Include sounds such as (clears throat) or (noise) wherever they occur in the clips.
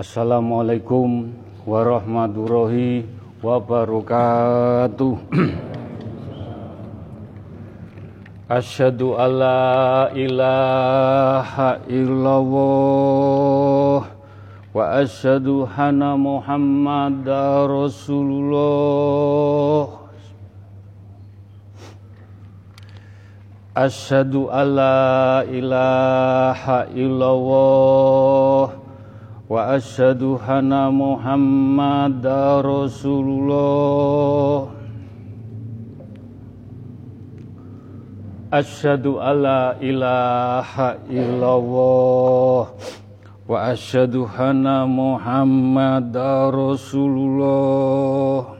Assalamualaikum warahmatullahi wabarakatuh. (clears throat) Asyhadu alla ilaha illallah wa asyhadu anna Muhammadar Rasulullah. Asyhadu alla ilaha illallah wa asyhadu anna Muhammadar Rasulullah. Asyhadu alla ilaha illallah wa asyhadu anna Muhammadar Rasulullah.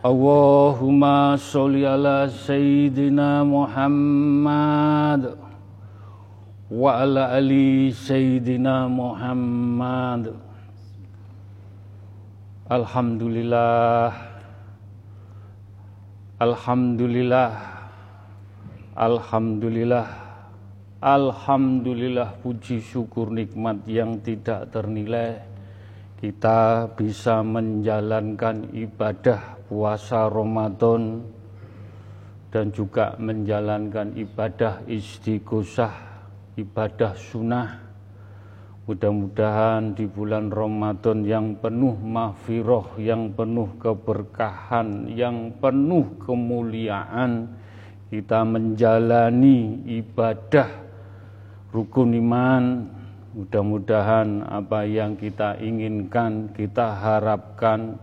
Allahumma sholli ala sayyidina Muhammad wa ala ali sayyidina Muhammad. Alhamdulillah. Alhamdulillah. Alhamdulillah. Alhamdulillah puji syukur nikmat yang tidak ternilai. Kita bisa menjalankan ibadah puasa Ramadan dan juga menjalankan ibadah istighosah, ibadah sunnah. Mudah-mudahan di bulan Ramadan yang penuh mahfirah, yang penuh keberkahan, yang penuh kemuliaan, kita menjalani ibadah rukun iman. Mudah-mudahan apa yang kita inginkan, kita harapkan,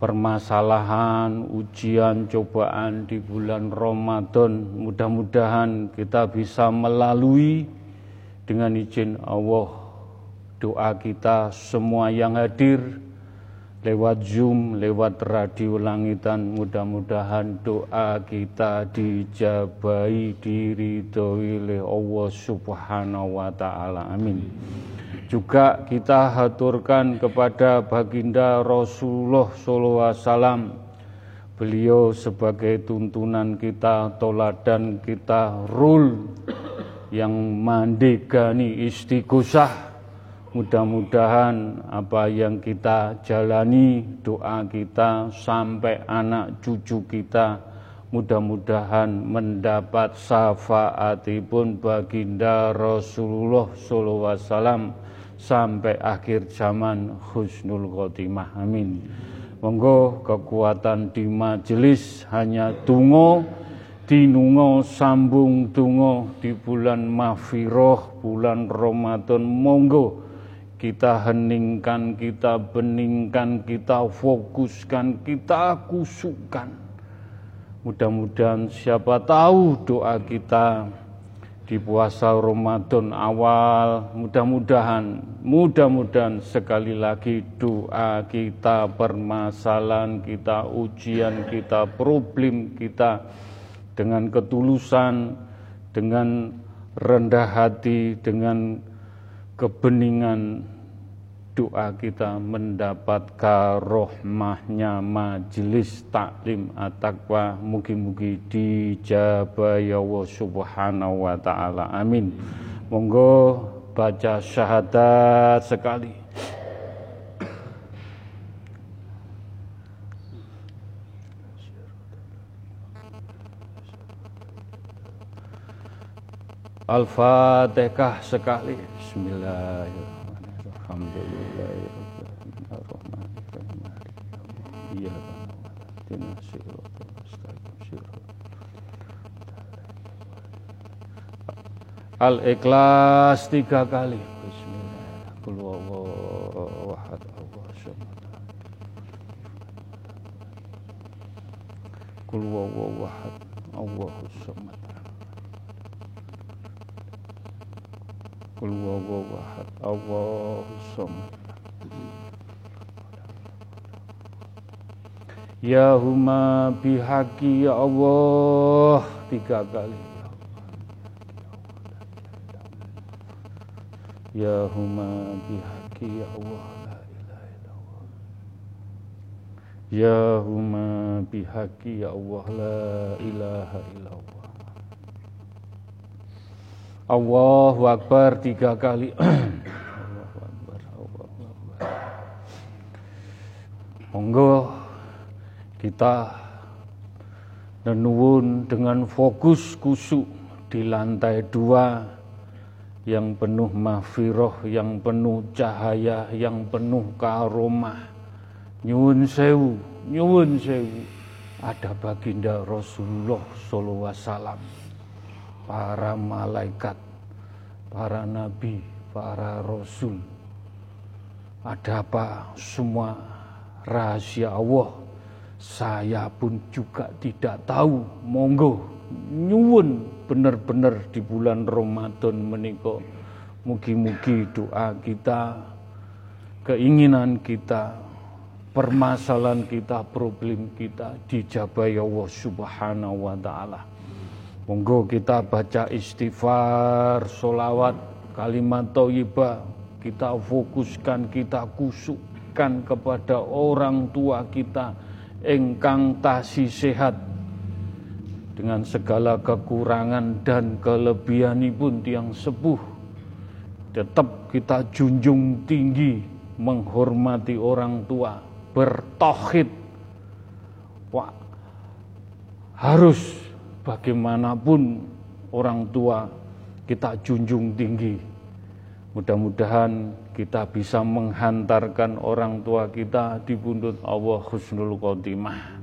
permasalahan, ujian, cobaan di bulan Ramadan. Mudah-mudahan kita bisa melalui dengan izin Allah doa kita semua yang hadir lewat Zoom, lewat radio langitan, mudah-mudahan doa kita dijabai, diridhoi oleh Allah Subhanahu wa taala. Amin. Juga kita haturkan kepada baginda Rasulullah SAW. Beliau sebagai tuntunan kita, toladan kita, rule yang mandegani istighosah. Mudah-mudahan apa yang kita jalani, doa kita sampai anak cucu kita, mudah-mudahan mendapat syafaatipun baginda Rasulullah SAW sampai akhir zaman husnul khotimah. Amin. Monggo kekuatan di majelis hanya tungo dinungo sambung tungo di bulan mafiroh bulan Ramadan. Monggo kita heningkan, kita beningkan, kita fokuskan, kita kusukkan. Mudah-mudahan siapa tahu doa kita di puasa Ramadan awal mudah-mudahan mudah-mudahan sekali lagi doa kita permasalahan kita ujian kita problem kita dengan ketulusan dengan rendah hati dengan kebeningan doa kita mendapat karohmahnya majelis taklim at-taqwa. Mugi-mugi dijabah Allah subhanahu wa ta'ala. Amin. Monggo baca syahadat sekali. Al-Fatihah sekali Bismillahirrahmanirrahim. Iya Al-Ikhlas tiga kali. Bismillah Kul wahad Allah Kul wahad Allah samad Kul wawawahad Allahus Ya huma bihaqi ya Allah. Tiga kali. Ya huma bihaqi ya Allah. La ilaha illallah. Ya huma bihaqi ya Allah. La ilaha illallah Allah Akbar tiga kali. (clears throat) Monggo kita nenuun dengan fokus kusuk di lantai dua yang penuh mafiroh, yang penuh cahaya, yang penuh karomah. Nyuwun sewu, nyuwun sewu. Ada baginda Rasulullah sallallahu alaihi wasallam para malaikat, para nabi, para rasul. Ada apa semua rahasia Allah? Saya pun juga tidak tahu. Monggo nyuwun bener-bener di bulan Ramadan meniko mugi-mugi doa kita keinginan kita permasalahan kita problem kita dijabai Allah subhanahu wa ta'ala monggo kita baca istighfar solawat kalimat thayyibah. Kita fokuskan kita kusuk berikan kepada orang tua kita. Engkang tasi sehat. Dengan segala kekurangan dan kelebihan pun tiang sepuh tetap kita junjung tinggi menghormati orang tua. Bertohid Wah, harus bagaimanapun orang tua kita junjung tinggi mudah-mudahan kita bisa menghantarkan orang tua kita di pundut Allah Husnul Khotimah.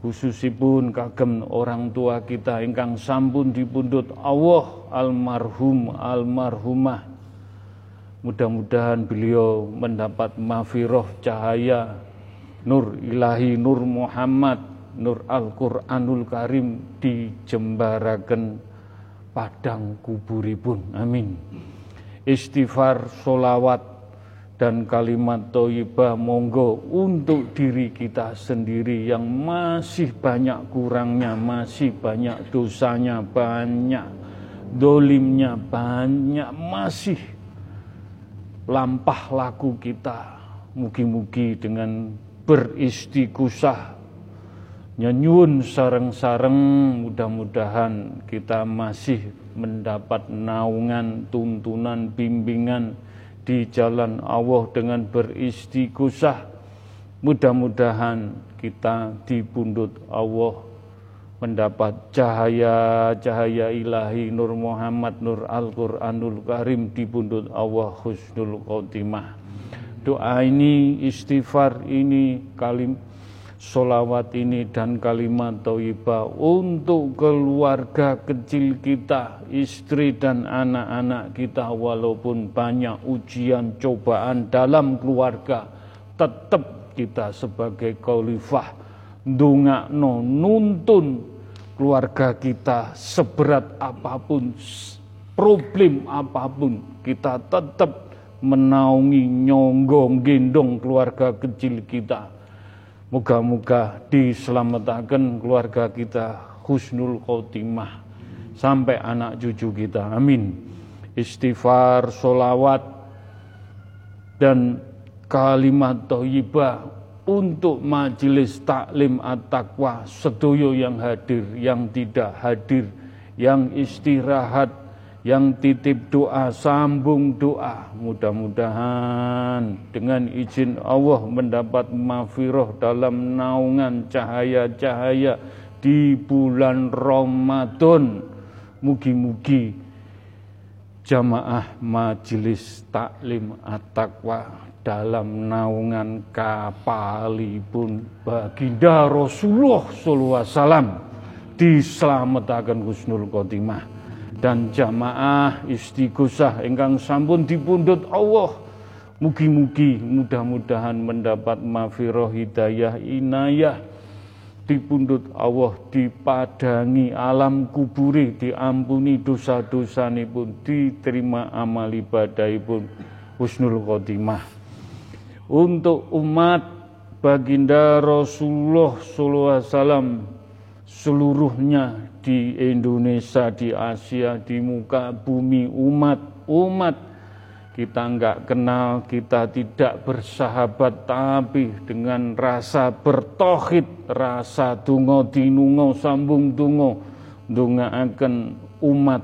Khususipun kagem orang tua kita ingkang sampun di pundut Allah almarhum almarhumah. Mudah-mudahan beliau mendapat mafiroh cahaya nur ilahi nur Muhammad nur Al-Qur'anul Karim dijembaraken padang kuburipun. Amin istighfar, solawat, dan kalimat toibah monggo untuk diri kita sendiri yang masih banyak kurangnya, masih banyak dosanya, banyak dolimnya, banyak masih lampah laku kita. Mugi-mugi dengan beristighosah nyanyun sareng-sareng mudah-mudahan kita masih mendapat naungan, tuntunan, bimbingan di jalan Allah dengan beristighosah. Mudah-mudahan kita di pundut Allah mendapat cahaya-cahaya ilahi Nur Muhammad Nur Al-Quranul Karim di pundut Allah Husnul Khotimah. Doa ini, istighfar ini, kalim solawat ini dan kalimat thayyibah untuk keluarga kecil kita, istri dan anak-anak kita walaupun banyak ujian cobaan dalam keluarga tetap kita sebagai khalifah. No nuntun keluarga kita seberat apa pun problem apa pun kita tetap menaungi nyonggong gendong keluarga kecil kita Moga-moga diselamatkan keluarga kita husnul khotimah sampai anak cucu kita. Amin. Istighfar, solawat, dan kalimat toyibah untuk majelis taklim at-taqwa sedoyo yang hadir, yang tidak hadir, yang istirahat, yang titip doa, sambung doa. Mudah-mudahan dengan izin Allah mendapat mafiroh dalam naungan cahaya-cahaya di bulan Ramadan. Mugi-mugi jamaah majelis taklim at-taqwa dalam naungan kapalipun baginda Rasulullah sallallahu alaihi wasallam diselamatkan husnul khotimah dan jamaah istighosah ingkang sampun dipundhut Allah. Mugi-mugi mudah-mudahan mendapat mafiroh hidayah inayah. Dipundhut Allah dipadangi alam kuburi diampuni dosa-dosa pun diterima amal ibadah pun husnul khotimah. Untuk umat baginda Rasulullah sallallahu alaihi wasallam seluruhnya di Indonesia, di Asia, di muka bumi umat-umat kita enggak kenal, kita tidak bersahabat, tapi dengan rasa bertohid, rasa tungo dinungo sambung tungo, dunga akan umat.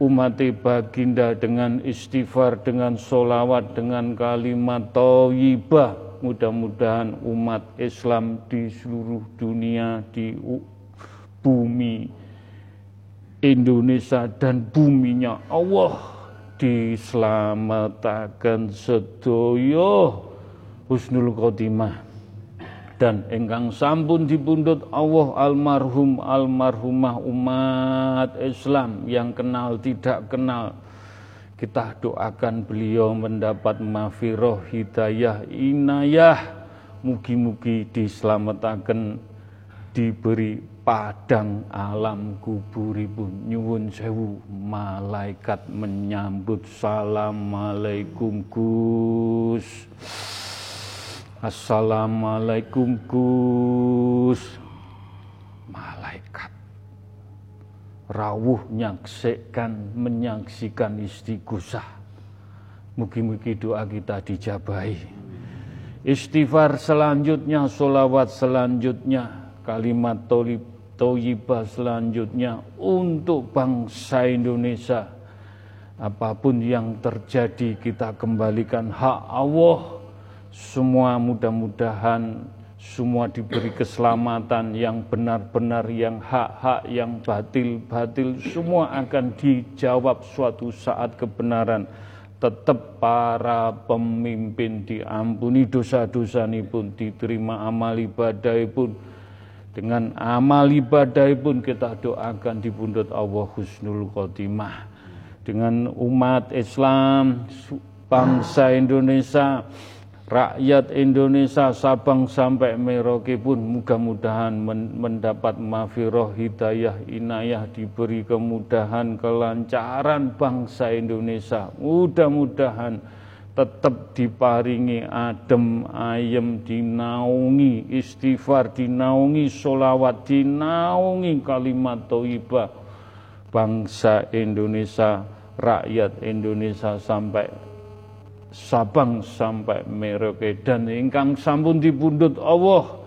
Umat baginda dengan istighfar, dengan solawat, dengan kalimat toyibah, mudah-mudahan umat Islam di seluruh dunia di bumi Indonesia dan buminya Allah diselamatkan sedoyo husnul khotimah. Dan engkang sampun dipundhut Allah almarhum almarhumah umat Islam yang kenal tidak kenal kita doakan beliau mendapat mafiroh hidayah inayah. Mugi-mugi diselamatkan diberi padang alam kuburipun nyuwun sewu malaikat menyambut. Assalamualaikum Gus. Assalamualaikum Gus. Malaikat rawuh nyaksikan menyaksikan istighosah. Mugi-mugi doa kita dijabahi. Istighfar selanjutnya, solawat selanjutnya, kalimat tolib, toyibah selanjutnya untuk bangsa Indonesia. Apa pun yang terjadi kita kembalikan hak Allah semua mudah-mudahan semua diberi keselamatan yang benar-benar, yang hak-hak, yang batil-batil, semua akan dijawab suatu saat kebenaran. Tetap para pemimpin diampuni dosa-dosa ini pun, diterima amal ibadah pun. Dengan amal ibadah pun kita doakan di bundut Allah Husnul Khotimah. Dengan umat Islam, bangsa Indonesia, rakyat Indonesia Sabang sampai Merauke pun mudah-mudahan mendapat mafiroh hidayah inayah diberi kemudahan kelancaran bangsa Indonesia. Mudah-mudahan tetap diparingi adem ayem dinaungi istighfar dinaungi solawat dinaungi kalimat toibah bangsa Indonesia rakyat Indonesia sampai Sabang sampai Merauke. Dan ingkang sampun dipundhut Allah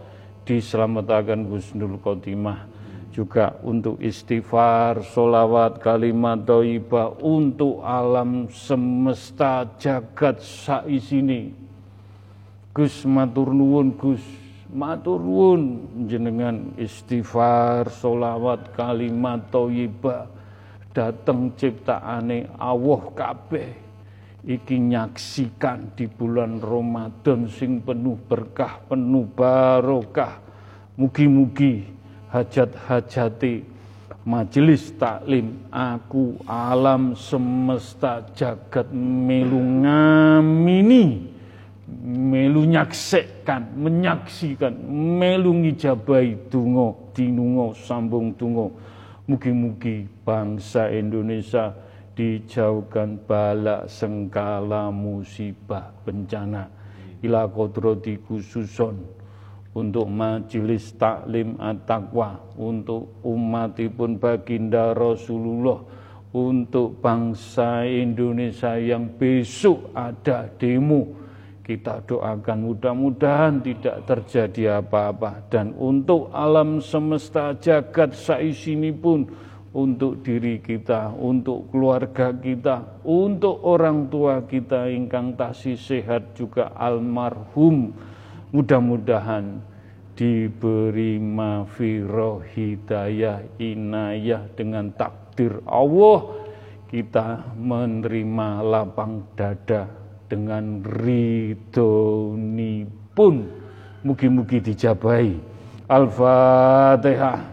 diselamatkan Husnul Khotimah. Juga untuk istighfar, solawat, kalimat doibah untuk alam semesta jagat saisini. Gus matur nuwun Gus, matur nuwun jenengan. Istighfar, solawat, kalimat doibah dateng ciptaane Allah kabeh iki nyaksikan di bulan Ramadan sing penuh berkah, penuh barokah. Mugi-mugi hajat-hajati majelis taklim aku alam semesta jagat melu ngamini melu nyaksikan menyaksikan melu ngijabai dungo dinungo sambung dungo mugi-mugi bangsa Indonesia dijauhkan bala sengkala musibah bencana. Ila kodrati khususon untuk majelis taklim at-taqwa untuk umatipun baginda Rasulullah untuk bangsa Indonesia yang besok ada demo. Kita doakan mudah-mudahan tidak terjadi apa-apa. Dan untuk alam semesta jagat saisini pun untuk diri kita, untuk keluarga kita, untuk orang tua kita ingkang tasih sehat juga almarhum. Mudah-mudahan diberi mafiroh hidayah inayah dengan takdir Allah. Kita menerima lapang dada dengan ridhoni pun mugi-mugi dijabai Al-Fatihah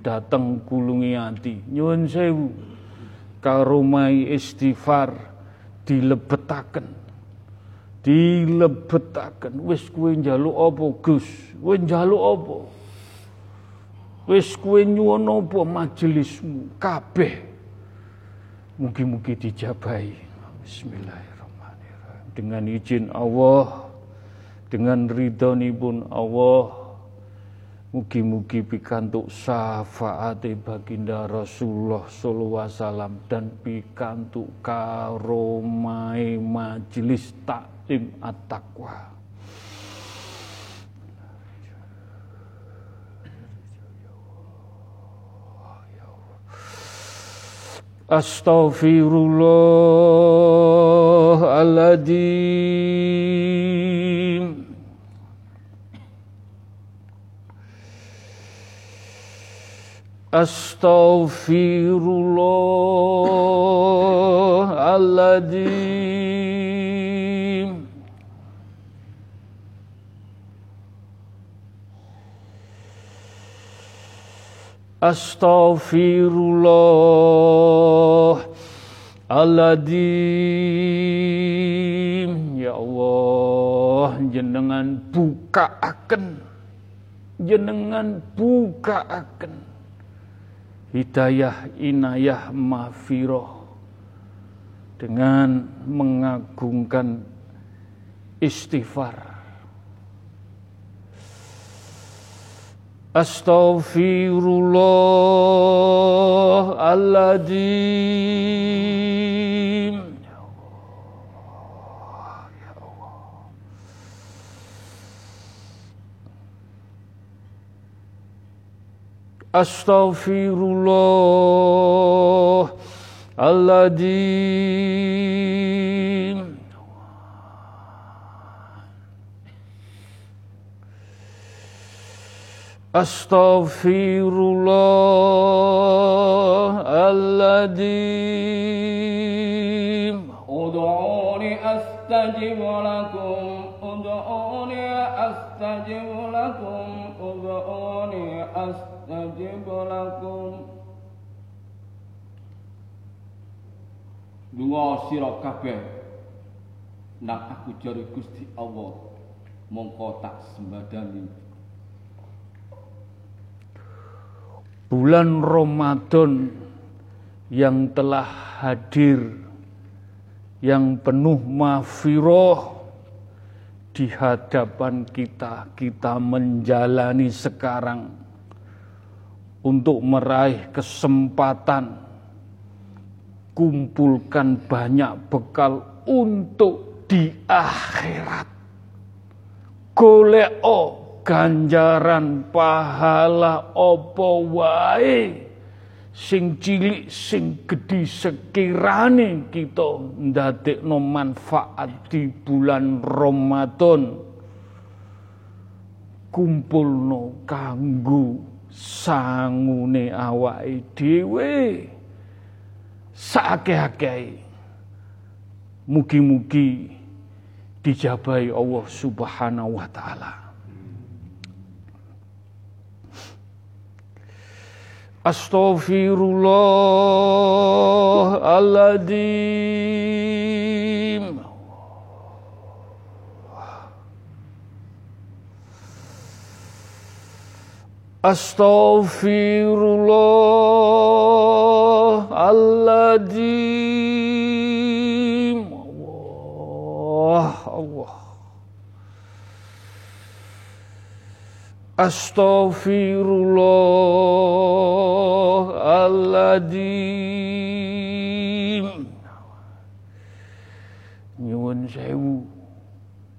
dateng kulungi ati. Nyuwun sewu. Karomai istighfar dilebetaken. Dilebetaken. Wis kowe njaluk apa Gus? Kowe njaluk apa? Wis kowe nyuwun apa majelismu? Kabeh. Mugi-mugi dijabahi. Bismillahirrahmanirrahim. Dengan izin Allah dengan pun Allah Mugi-mugi pikantuk syafaat baginda Rasulullah sallallahu alaihi wasallam dan pikantuk karomai majelis taklim at-taqwa. Astaghfirullahaladzim Astaghfirullahaladzim Astaghfirullahaladzim Ya Allah jenengan buka akan. Jenengan buka akan hidayah inayah mafiroh. Dengan mengagungkan istighfar. Astaghfirullahaladzim Ya Allah, Ya Allah. Astaghfirullah Alladzim Astaghfirullahaladzim Udu'uni astajib lakum Udu'uni astajib lakum Udu'uni astajib أستجب لكم Lunga sira kabeh nang aku jare Gusti Allah mongko tak sembadani bulan Ramadan yang telah hadir yang penuh mafiroh di hadapan kita kita menjalani sekarang untuk meraih kesempatan kumpulkan banyak bekal untuk di akhirat. Goleo ganjaran pahala opo wae? Sing cilik sing gedhi sekirane kita ndadekno manfaat di bulan Ramadan. Kumpulno kanggo sangune awake dhewe saakeh-akeh mugi-mugi dijabahi Allah Subhanahu wa taala. Astaghfirullahaladzim Astaghfirullahaladzim Astaghfirullahaladzim Nyuwun sewu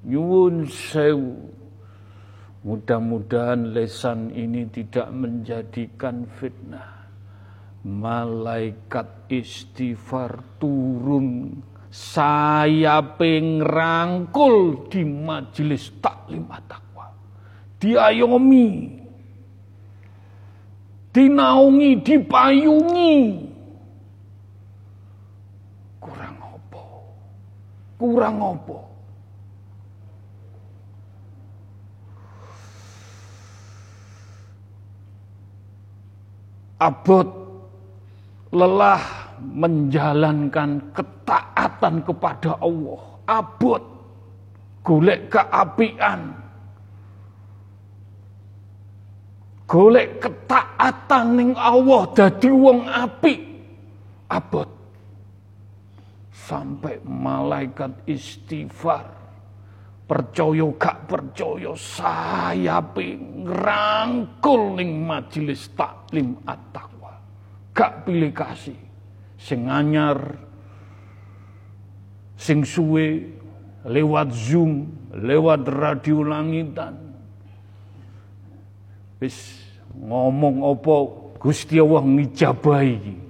Nyuwun sewu Mudah-mudahan lesan ini tidak menjadikan fitnah. Malaikat istighfar turun. Saya pengrangkul di majelis taklim takwa diayomi. Dinaungi dipayungi. Kurang apa? Kurang apa abot lelah menjalankan ketaatan kepada Allah. Abot golek keapian. Golek ketaatan ning Allah dadi wong apik. Abot. Sampai malaikat istighfar percaya gak percaya saya ngrangkul ning majelis taklim at-taqwa. Gak pilih kasih. Sing anyar sing suwe lewat zoom lewat radio langitan. Wis ngomong apa Gusti Allah ngijabahi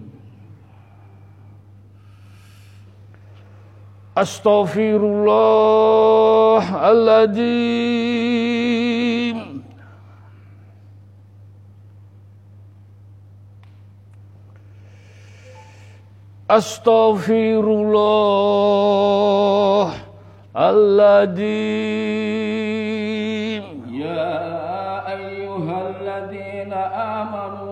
Astaghfirullahaladzim Astaghfirullahaladzim Ya ayyuhalladzina amanu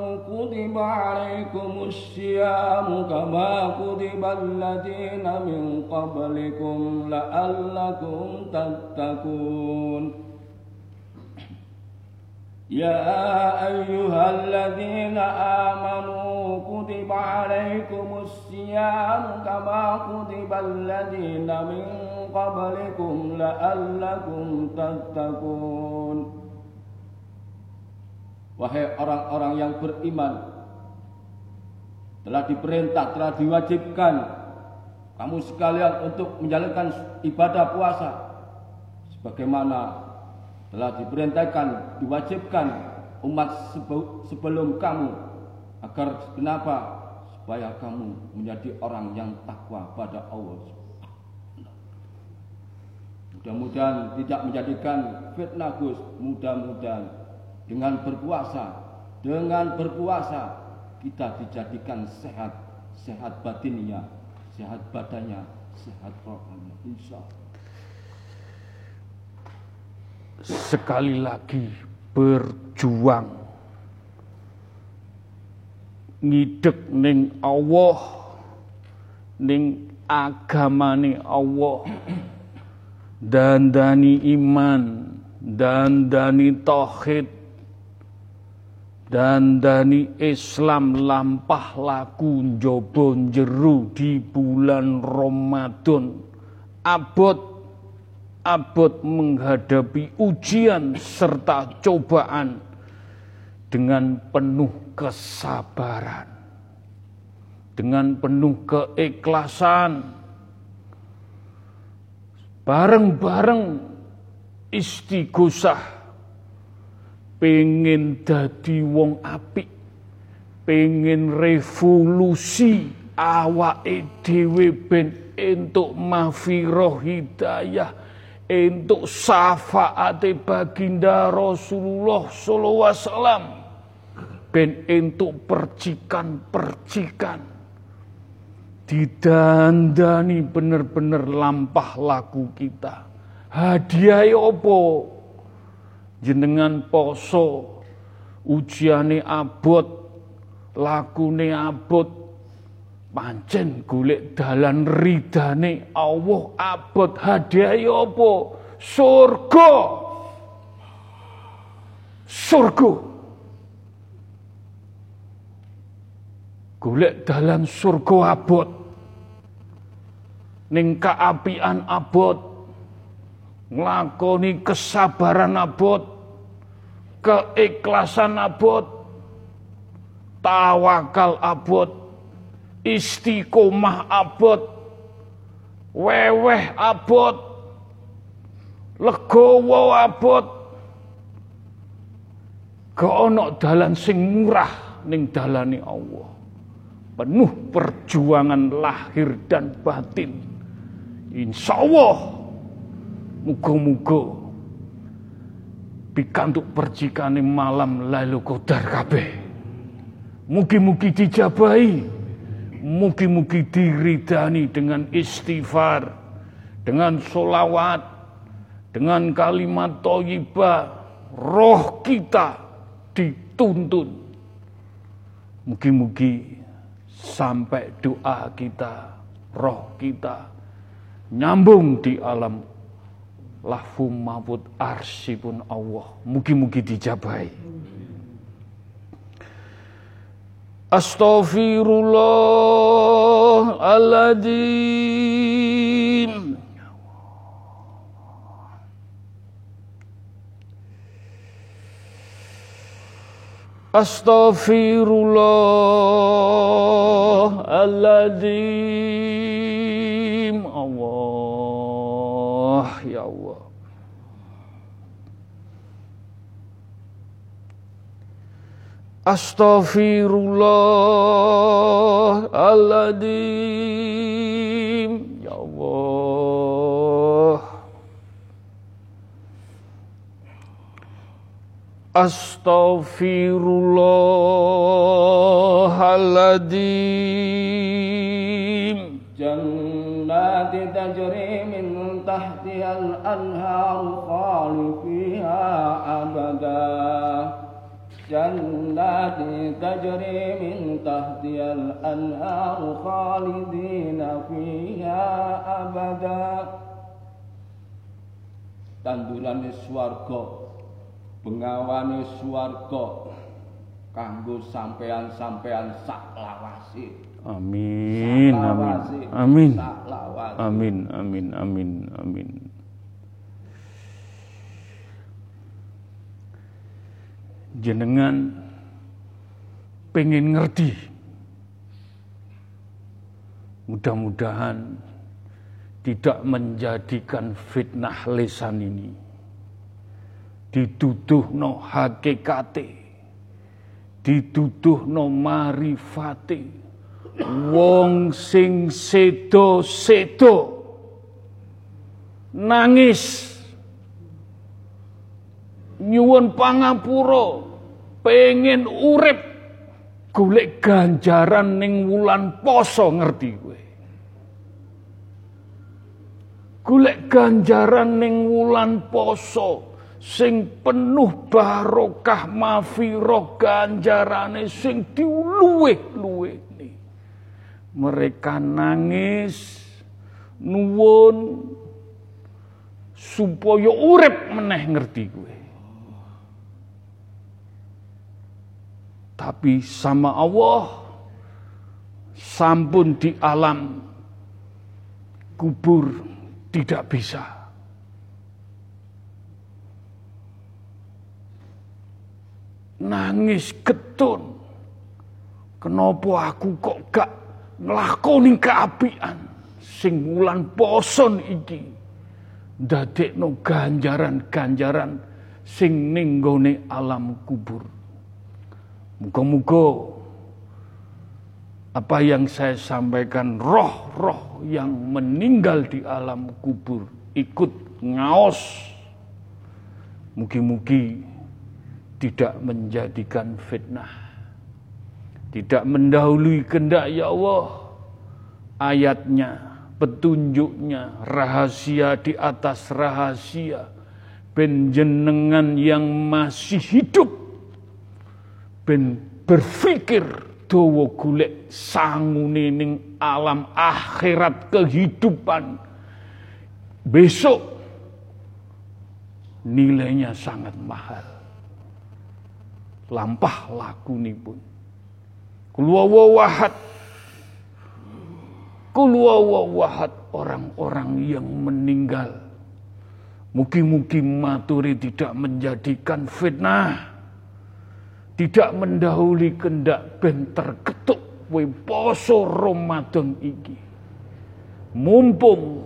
kutiba alaikumus siyamu kama kutiba alladzina min qablikum la'allakum tattaqun يا أيها الذين آمنوا كتب عليكم الصيام كما كتب الذين من قبلكم لعلكم تتقون Wahai orang-orang yang beriman telah diperintah, telah diwajibkan Kamu sekalian untuk menjalankan ibadah puasa Sebagaimana telah diperintahkan, diwajibkan umat sebelum kamu agar kenapa? Supaya kamu menjadi orang yang takwa pada Allah. Mudah-mudahan tidak menjadikan fitnah Gus, mudah-mudahan dengan berpuasa, dengan berpuasa kita dijadikan sehat, sehat batinnya, sehat badannya, sehat rohnya. Insya Allah sekali lagi berjuang ngidek ning Allah ning agamane Allah dandani iman dandani tauhid dandani Islam lampah laku njaba jeru di bulan Ramadan. Abot abot menghadapi ujian serta cobaan dengan penuh kesabaran, dengan penuh keikhlasan, bareng-bareng istighosah pengen dadi wong apik, pengen revolusi awake dhewe ben entuk mafiroh hidayah untuk syafaat baginda Rasulullah sallallahu alaihi wasallam ben untuk percikan-percikan. Didandani bener-bener lampah laku kita. Hadiah opo jenengan poso. Ujiane abot. Lakune abot. Pancen golek dalan ridane Allah. Abot hadiah apa? Surga. Surga. Golek dalan surga abot. Ning kaapian abot nglakoni kesabaran abot keikhlasan abot tawakal abot istiqomah abot weweh abot legowo abot. Ono dalan sing murah ning dalane Allah. Penuh perjuangan lahir dan batin. Insya Allah muga-muga pikantuk percikane malam lalu kodar kabeh. Mugi-mugi dijabahi. Mugi-mugi diridani dengan istighfar, dengan solawat, dengan kalimat toyibah, roh kita dituntun. Mugi-mugi sampai doa kita, roh kita nyambung di alam lahfum mahfud arsipun Allah. Mugi-mugi dijabai. Astaghfirullahaladzim Astaghfirullahaladzim Astaghfirullahaladzim Ya Allah. Astaghfirullahaladzim Jannati tajri min tahtiha al anhar khalifiyah abadah جنات تجري من تحتها الأنهار خالدين فيها أبدا Tanduran swarga bengawane swarga kanggo sampean-sampean sak lawase Amin amin Saklawase, amin saklawase. amin amin amin amin Jenengan pengen ngerti. Mudah-mudahan tidak menjadikan fitnah lesan ini dituduh no hakikate dituduh no marifate wong sing sedo-sedo nangis nyuwun pangapura pengen urip golek ganjaran ning wulan poso ngerti kowe? Golek ganjaran ning wulan poso sing penuh barokah mafiroh ganjarane sing diluweh-luweh mereka nangis nuwun supaya urip meneh ngerti kowe tapi sama Allah sampun di alam kubur tidak bisa. Nangis getun kenapa aku kok gak nglakoni keapian? Sing wulan poson iki. Ndadekno ganjaran-ganjaran sing ning nggone alam kubur muga-muga apa yang saya sampaikan roh-roh yang meninggal di alam kubur ikut ngaos. Mugi-mugi tidak menjadikan fitnah. Tidak mendahului kehendak ya Allah. Ayatnya petunjuknya rahasia di atas rahasia. Penjenengan yang masih hidup ben berpikir dawa golek sangune ning alam akhirat kehidupan. Besok nilainya sangat mahal. Lampah lakunipun. Kulwawawahad Kulwawawahad orang-orang yang meninggal. Mugi-mugi maturi tidak menjadikan fitnah Tidak mendahului kendak ben terketuk We poso Ramadan iki Mumpung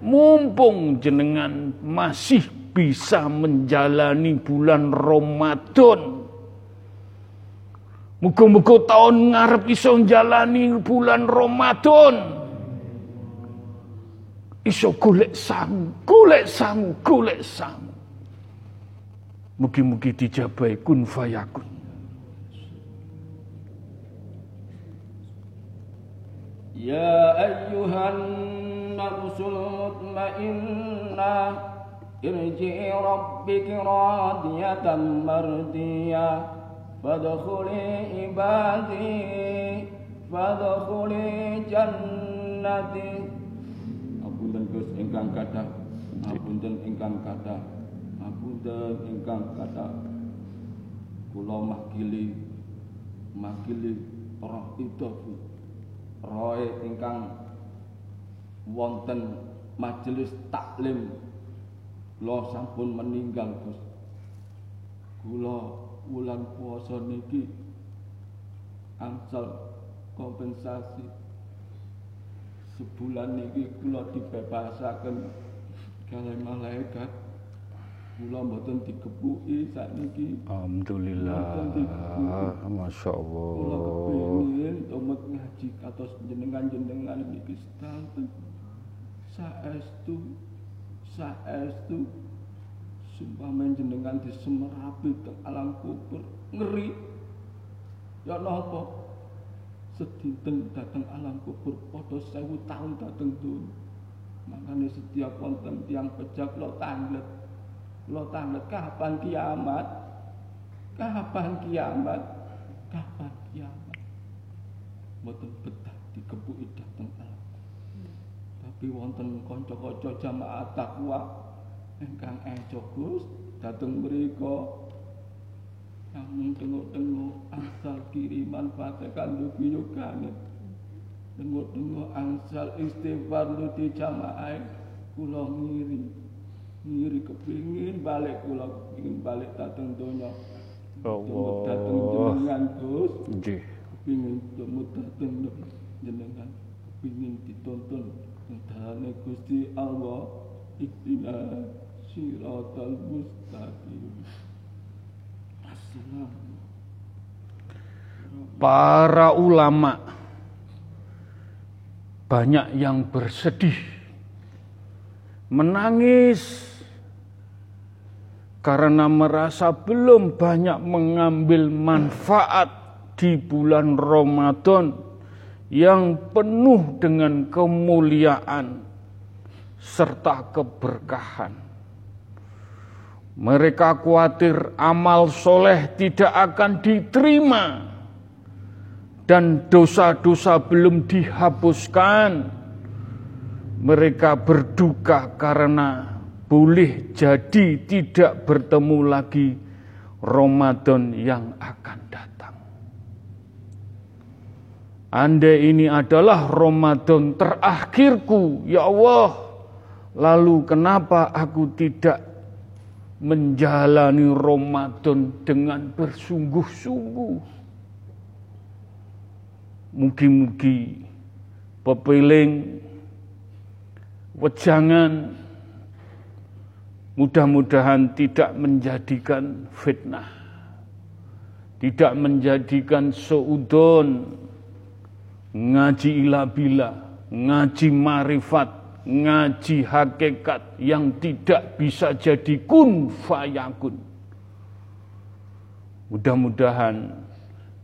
Mumpung jenengan masih bisa menjalani bulan Ramadan Muga-muga tahun ngarep iso njalani bulan Ramadan. Iso golek sangu, golek sangu, golek sangu. Mugi-mugi dijabai kun fayakun. يا أيها النفس المطمئنة ارجعي ربك راضية مرضية فادخلي عبادي فادخلي جنتي Apunten Gus ingkang kathah Apunten ingkang kathah Apunten ingkang kathah Kula makili makili roh idofu roe ingkang wonten majelis taklim. Kula sampun meninggal Gus kula wulan puasa niki angsal kompensasi. Sebulan niki kula dibebasaken. Kalih malaikat kula mboten dikepuki sakniki. Alhamdulillah. Masya kula kepengin kados jenengan-jenengan niki sedanten saestu saestu. Sumpah jenengan disemerapi teng alam kubur. Ngeri. Ya napa sedinten dateng alam kubur padha sewu tahun dateng dunya. Makanya setiap wonten tiang pejak lo tanglet. Lo tanglet kapan kiamat? Kapan kiamat? Kapan mboten betah dikepuki dateng alam tapi wonten kanca-kanca jamaah takwa ingkang eco Gus dateng mriku. Namun tengok-tengok asal kiriman fatihah dugi yogane tengok-tengok angsal istighfar lu di jamaah kula ngiri. Ngiri kepingin balik kula kepingin balik dateng donya. Tengok dateng Allah. jenengan Gus. Nggih. Kepingin temu dateng jenengan. Kepingin ditonton Tentane Gusti Allah. Iktina siratal mustaqim. Para ulama banyak yang bersedih, menangis karena merasa belum banyak mengambil manfaat di bulan Ramadan yang penuh dengan kemuliaan serta keberkahan. Mereka khawatir amal soleh tidak akan diterima dan dosa-dosa belum dihapuskan. Mereka berduka karena boleh jadi tidak bertemu lagi Ramadan yang akan datang. Andai ini adalah Ramadan terakhirku, ya Allah. Lalu kenapa aku tidak menjalani Ramadan dengan bersungguh-sungguh? Mugi-mugi pepiling wejangan mudah-mudahan tidak menjadikan fitnah tidak menjadikan seudon ngaji ila-bila ngaji marifat ngaji hakikat yang tidak bisa jadi kun fayakun mudah-mudahan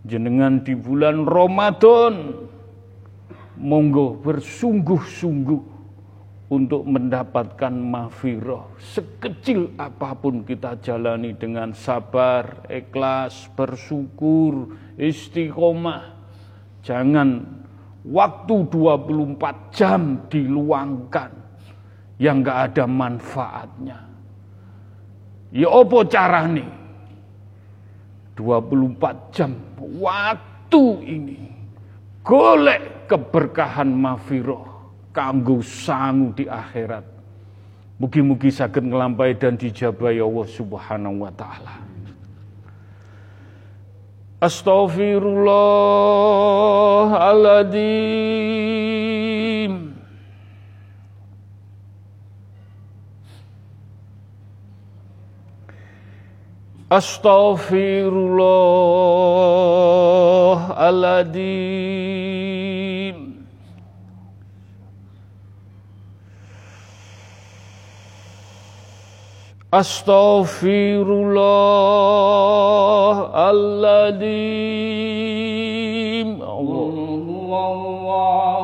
jenengan di bulan Ramadan monggo bersungguh-sungguh untuk mendapatkan mafiroh sekecil apa pun kita jalani dengan sabar, ikhlas, bersyukur, istiqomah. Jangan waktu 24 jam diluangkan yang gak ada manfaatnya. Ya opo carane? 24 jam waktu ini golek keberkahan mafiroh kanggo sangu di akhirat. Mugi-mugi saged ngelampai dan dijabahi Allah Subhanahu wa taala. Astaghfirullahaladzim. Astaghfirullahaladzim. Astaghfirullahaladzim. Allah.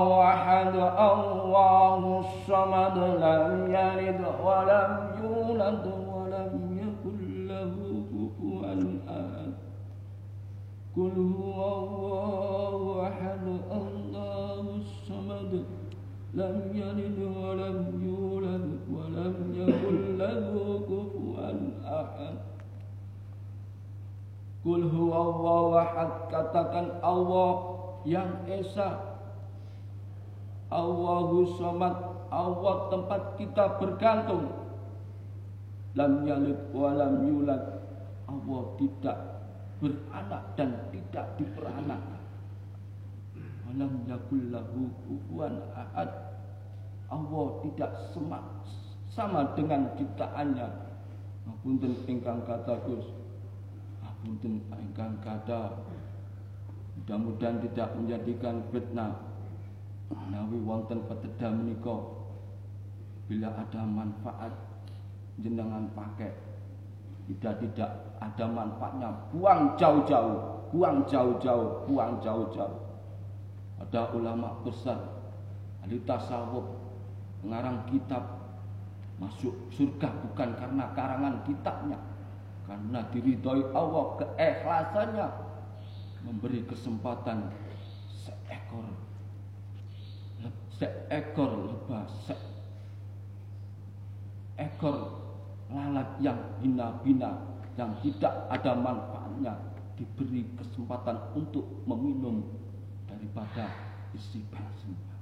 الله أحد الله الصمد لم يلد ولم يولد ولم يكن له كفوا أحد قل هو الله أحد الله الصمد لم يلد ولم يولد ولم يكن له كفوا Kul huwallahu ahad katakan Allah yang esa Allahu somad Allah tempat kita bergantung lam yalid wa lam yulad Allah tidak beranak dan tidak diperanak. Alam yakul lahu kufuwan ahad. Allah tidak semak, sama dengan ciptaannya. Apunten ingkang kata Gus. Apunten ingkang kata mudah-mudahan tidak menjadikan fitnah. Nawi wonten peteda menika bila ada manfaat jenengan pakai tidak tidak ada manfaatnya buang jauh-jauh buang jauh-jauh buang jauh-jauh ada ulama besar ahli tasawuf mengarang kitab masuk surga bukan karena karangan kitabnya karena diridhoi Allah keikhlasannya memberi kesempatan seekor seekor lebah seekor lalat yang bina-bina yang tidak ada manfaatnya diberi kesempatan untuk meminum daripada isi bensinnya.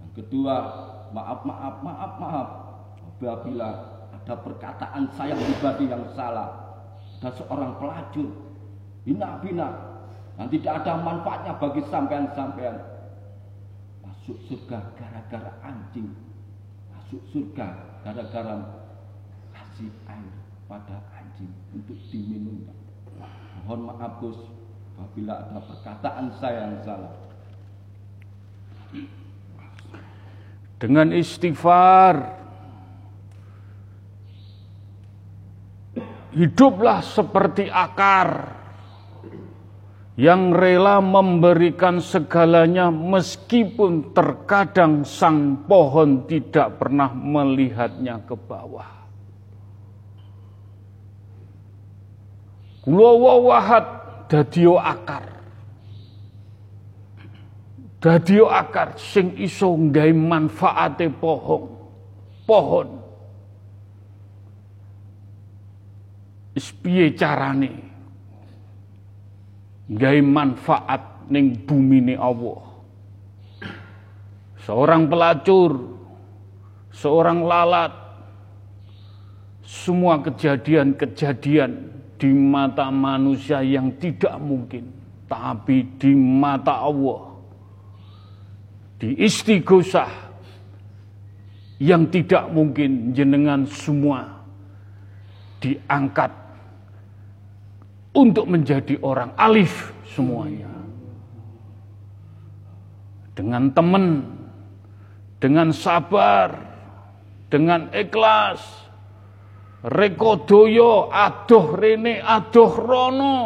Yang kedua, maaf, maaf, maaf, maaf. Apabila ada perkataan saya pribadi yang salah, dan seorang pelacur, bina-bina, yang tidak ada manfaatnya bagi sampean-sampean, masuk surga gara-gara anjing, masuk surga gara-gara kasih air pada anjing untuk diminum. Mohon maaf Gus, apabila ada perkataan saya yang salah. Dengan istighfar hiduplah seperti akar yang rela memberikan segalanya meskipun terkadang sang pohon tidak pernah melihatnya ke bawah. Kulawa wahad dadio akar. Dadio akar sing iso nggawe manfaate pohon. Pohon. Is piye carane? Nggawe manfaat ning bumine Allah. Seorang pelacur, seorang lalat, semua kejadian-kejadian di mata manusia yang tidak mungkin, tapi di mata Allah, di istighosah yang tidak mungkin jenengan semua diangkat untuk menjadi orang alif semuanya. Dengan teman, dengan sabar, dengan ikhlas, rekodoyo adoh rene adoh rono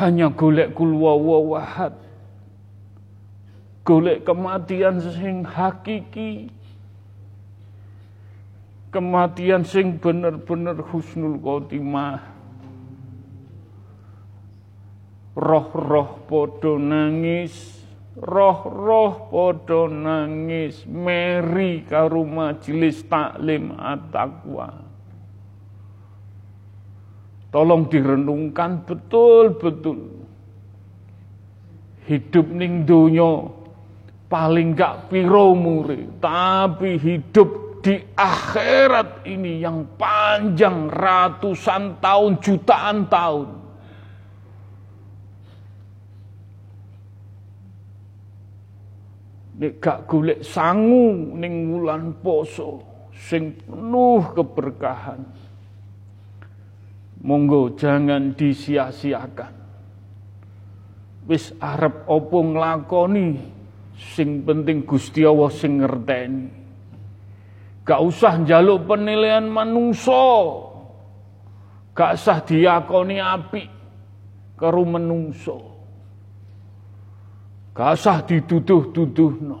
hanya golek kulwawa wahad golek kematian sing hakiki kematian sing bener-bener husnul khotimah roh-roh podo nangis roh-roh podo nangis meri karo majelis taklim at-taqwa. Tolong direnungkan betul-betul. Hidup ning donya paling gak piro muri, tapi hidup di akhirat ini yang panjang ratusan tahun, jutaan tahun. Nek gak golek sangu ning wulan poso sing penuh keberkahan. Monggo jangan disia-siakan. Wis arep opo nglakoni sing penting Gusti Allah sing ngerteni gak usah njaluk penilaian manungso gak usah diakoni api karo menungso Gak usah dituduh no.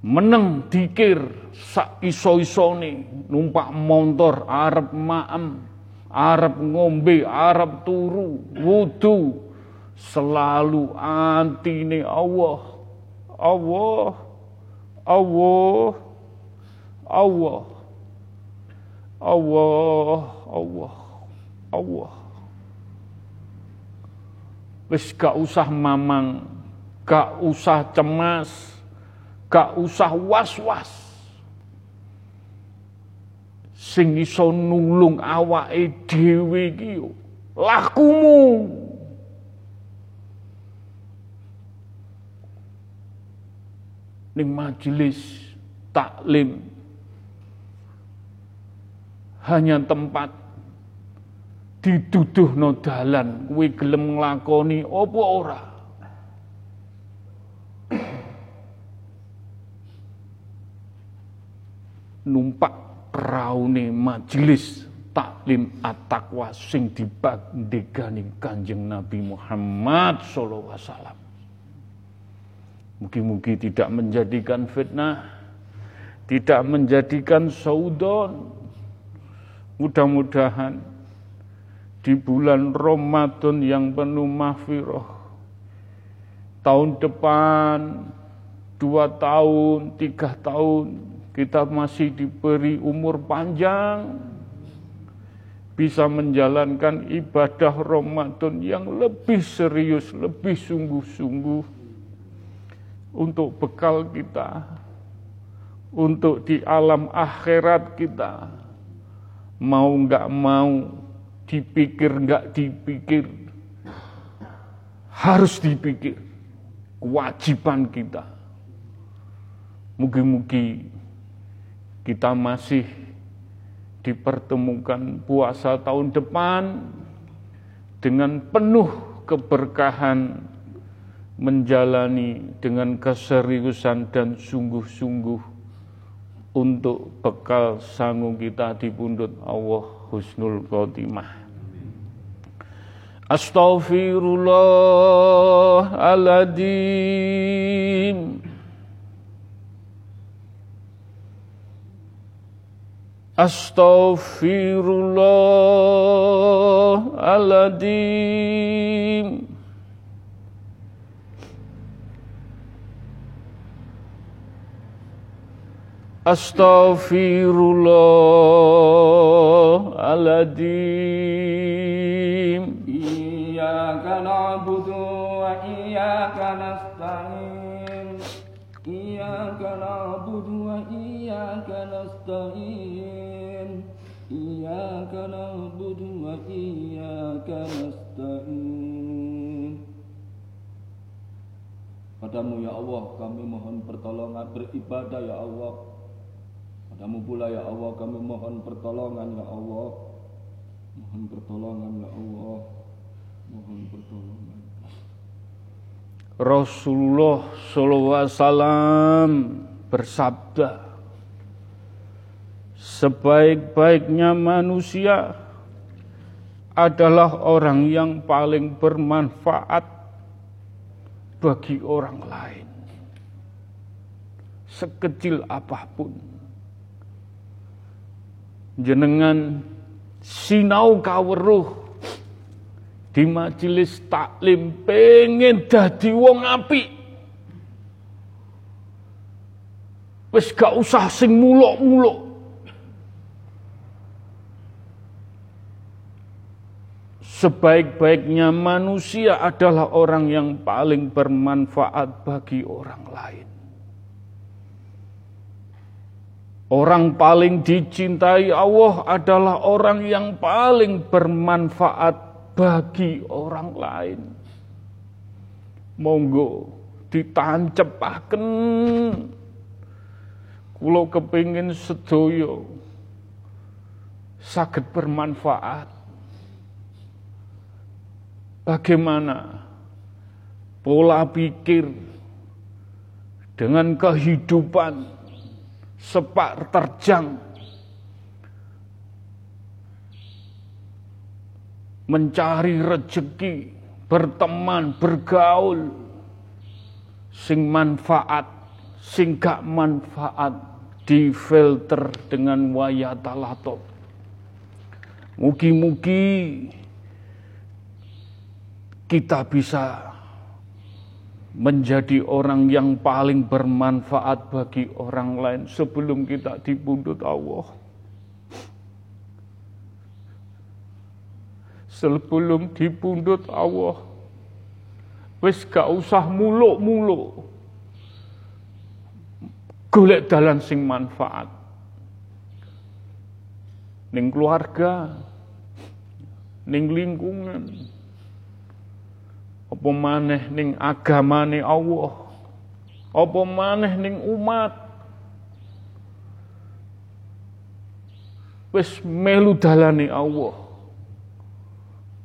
Meneng dikir sak iso-isone numpak motor arep maem, arep ngombe, arep turu, wudu selalu antine Allah. Allah. Allah. Allah. Allah. Allah. Allah. Wis gak usah mamang, gak usah cemas, gak usah was-was. sing iso nulung awake dhewe iki lakumu ning majelis taklim hanya tempat diduduhno dalan kuwi gelem nglakoni apa ora numpak raune majelis taklim at-taqwa sing dibandegani Kanjeng Nabi Muhammad sallallahu alaihi wasallam. Mugi-mugi tidak menjadikan fitnah, tidak menjadikan saudon. Mudah-mudahan di bulan Ramadan yang penuh mahfirah, tahun depan, dua tahun, tiga tahun, kita masih diberi umur panjang, bisa menjalankan ibadah Ramadan yang lebih serius, lebih sungguh-sungguh untuk bekal kita, untuk di alam akhirat kita. Mau nggak mau, dipikir nggak dipikir, harus dipikir. Kewajiban kita. Mugi-mugi kita masih dipertemukan puasa tahun depan dengan penuh keberkahan menjalani dengan keseriusan dan sungguh-sungguh untuk bekal sanggup kita di pundut Allah husnul khotimah. Astaghfirullahaladzim. Astaghfirullahaladzim Astaghfirullahaladzim Iyyaka na'budu wa iyyaka nasta'in. Iyyaka na'budu wa iyyaka nasta'in. Iyyaka na'budu wa iyyaka nasta'in. Padamu ya Allah kami mohon pertolongan beribadah ya Allah Padamu pula ya Allah kami mohon pertolongan ya Allah Mohon pertolongan ya Allah Mohon pertolongan Rasulullah SAW bersabda, sebaik-baiknya manusia adalah orang yang paling bermanfaat bagi orang lain. Sekecil apa pun. Jenengan sinau kaweruh di majelis taklim pengen dadi wong apik. Wis gak usah sing muluk-muluk. Sebaik-baiknya manusia adalah orang yang paling bermanfaat bagi orang lain. Orang paling dicintai Allah adalah orang yang paling bermanfaat bagi orang lain. Monggo ditancepaken kula kepingin sedoyo sakit bermanfaat. Bagaimana pola pikir dengan kehidupan sepak terjang mencari rezeki, berteman, bergaul, sing manfaat, sing gak manfaat, difilter dengan wayatalato. Mugi-mugi kita bisa menjadi orang yang paling bermanfaat bagi orang lain sebelum kita dibundut Allah. sebelum dipundut Allah. Wis gak usah muluk-muluk. Golek dalan sing manfaat. ning keluarga, ning lingkungan, apa maneh ning agamane Allah, apa maneh ning umat. Wis melu dalane Allah.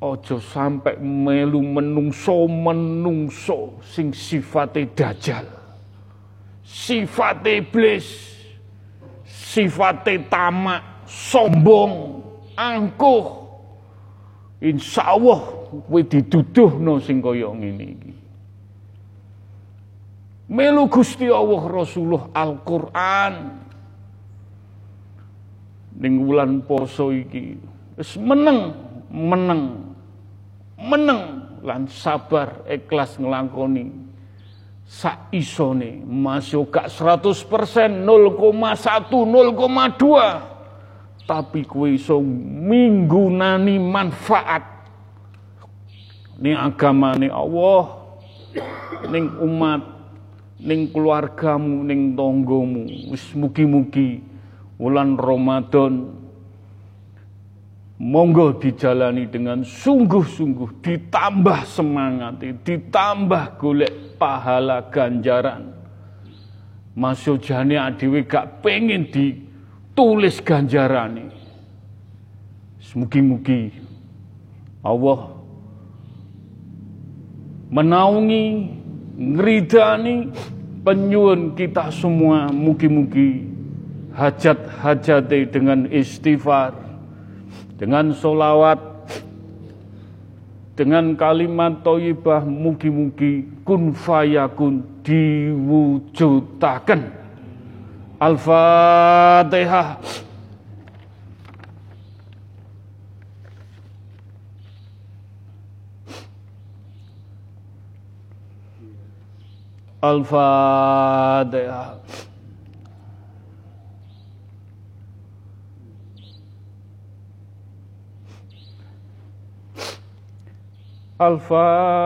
Ojo sampai melu menungso menungso sing sifate dajjal. Sifate iblis. Sifate tamak, sombong, angkuh. Insya Allah kowe diduduhno sing kaya ngene iki. Melu Gusti Allah Rasulullah Al-Qur'an. Ning wulan poso iki wis meneng meneng meneng lan sabar ikhlas ngelangkoni sak isone masih gak 100% 0,1 0,2 tapi kue iso minggunani manfaat ning agamane Allah ning umat ning keluargamu ning tonggomu wis mugi-mugi wulan Ramadan Monggo dijalani dengan sungguh-sungguh, ditambah semangat, ditambah golek pahala ganjaran. Masuk jane adewe gak pengen ditulis ganjaran Mugi-mugi Allah menaungi, ngeridani penyuun kita semua. Mugi-mugi hajat-hajat dengan istighfar dengan solawat, dengan kalimat toibah mugi-mugi kun fayakun diwujudaken. Al-Fatihah. Al-Fatihah. Al-Fatihah.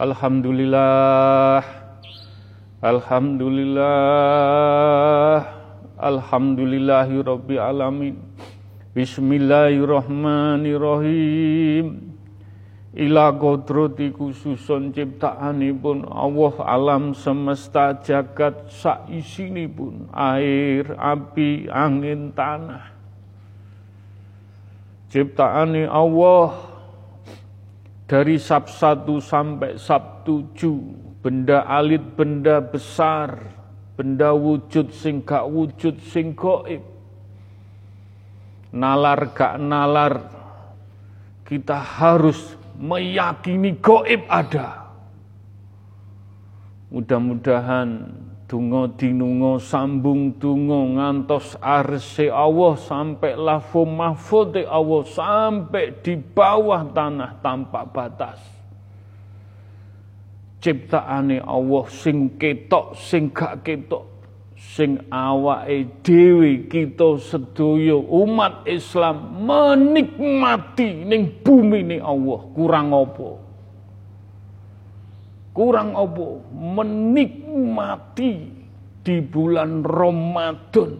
Alhamdulillah Alhamdulillah. Alhamdulillahi Rabbi Alamin. Bismillahirrahmanirrahim. Ila kodrati khususun ciptaanipun Allah alam semesta jagat pun air, api, angin, tanah. Ciptaane Allah dari sab satu sampai sab tujuh, benda alit, benda besar, benda wujud sing gak wujud sing goib. Nalar gak nalar, kita harus meyakini goib ada. Mudah-mudahan dungo dinungo sambung dungo ngantos arse Allah sampai lafum mahfud Allah sampai di bawah tanah tanpa batas. Ciptaane Allah sing ketok sing gak ketok sing awake dhewe kita sedaya umat Islam menikmati ning bumi ni Allah. Kurang apa? Kurang apa? Menikmati di bulan Ramadan.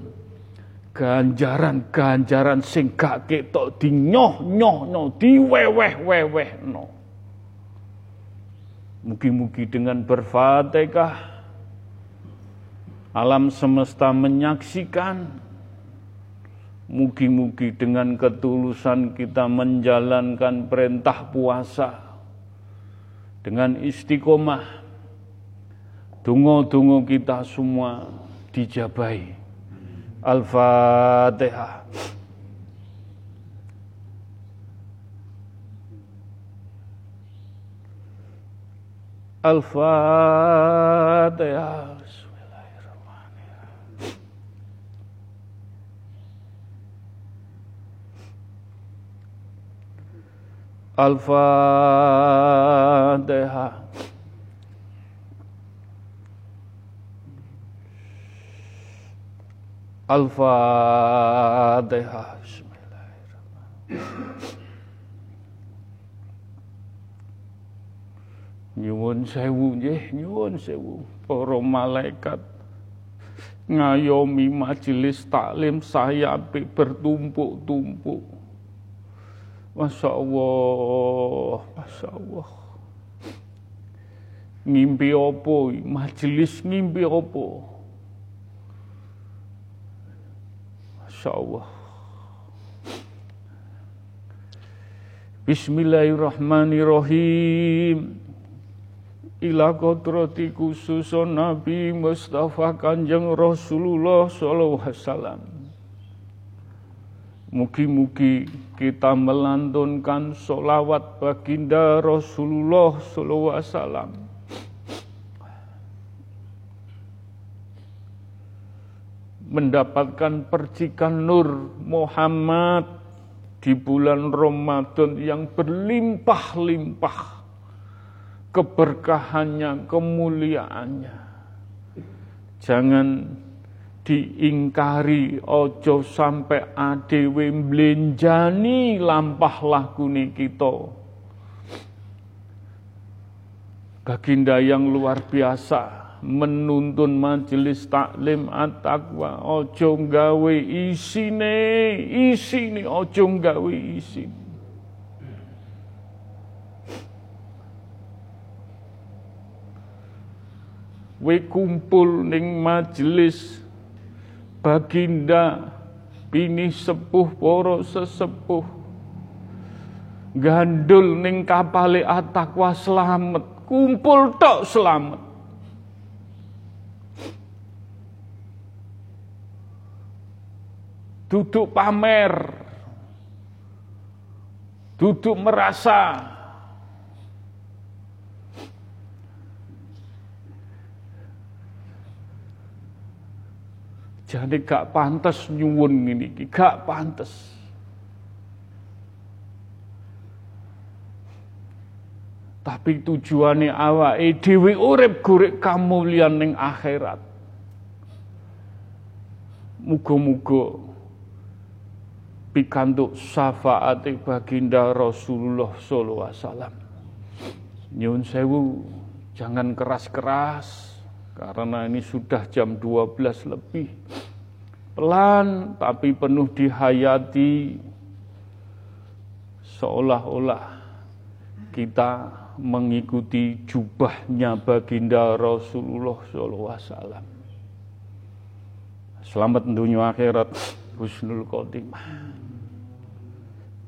Ganjaran-ganjaran sing gak ketok dinyoh-nyohno diweweh-wewehno mugi-mugi dengan berfatihah alam semesta menyaksikan. Mugi-mugi dengan ketulusan kita menjalankan perintah puasa dengan istiqomah. Dungo-dungo kita semua dijabai. Al-Fatihah. الفاتحة. بسم الله الرحمن الرحيم الفاتحة. الفاتحة. بسم الله الرحمن الرحيم. Nyuwun sewu nggih, nyuwun sewu para malaikat ngayomi majelis taklim saya bertumpuk-tumpuk. Masya Allah, Masya Allah. Ngimpi opo, majelis ngimpi opo. Masya Allah. Bismillahirrahmanirrahim ila kodrati khususun Nabi Mustafa Kanjeng Rasulullah sallallahu alaihi wasallam. Mugi-mugi kita melantunkan solawat baginda Rasulullah sallallahu alaihi wasallam. Mendapatkan percikan nur Muhammad di bulan Ramadan yang berlimpah-limpah keberkahannya, kemuliaannya. Jangan diingkari ojo sampai adewe mblenjani lampah lakune kita. Baginda yang luar biasa menuntun majelis taklim at-taqwa ojo gawe isine isine ojo gawe isine we kumpul ning majelis. Baginda pini sepuh poro sesepuh. Gandul ning kapale atakwa selamat kumpul tok selamat duduk pamer. Duduk merasa Jadi gak pantas nyuwun ini, gak pantas. Tapi tujuannya awake dhewe urip golek kamulian ning akhirat. Muga-muga pikantuk syafaat baginda Rasulullah sallallahu alaihi wasallam. Nyun sewu, jangan keras-keras karena ini sudah jam 12 lebih. Pelan tapi penuh dihayati seolah-olah kita mengikuti jubahnya baginda Rasulullah SAW. Selamat dunia akhirat, husnul khotimah.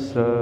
Sir.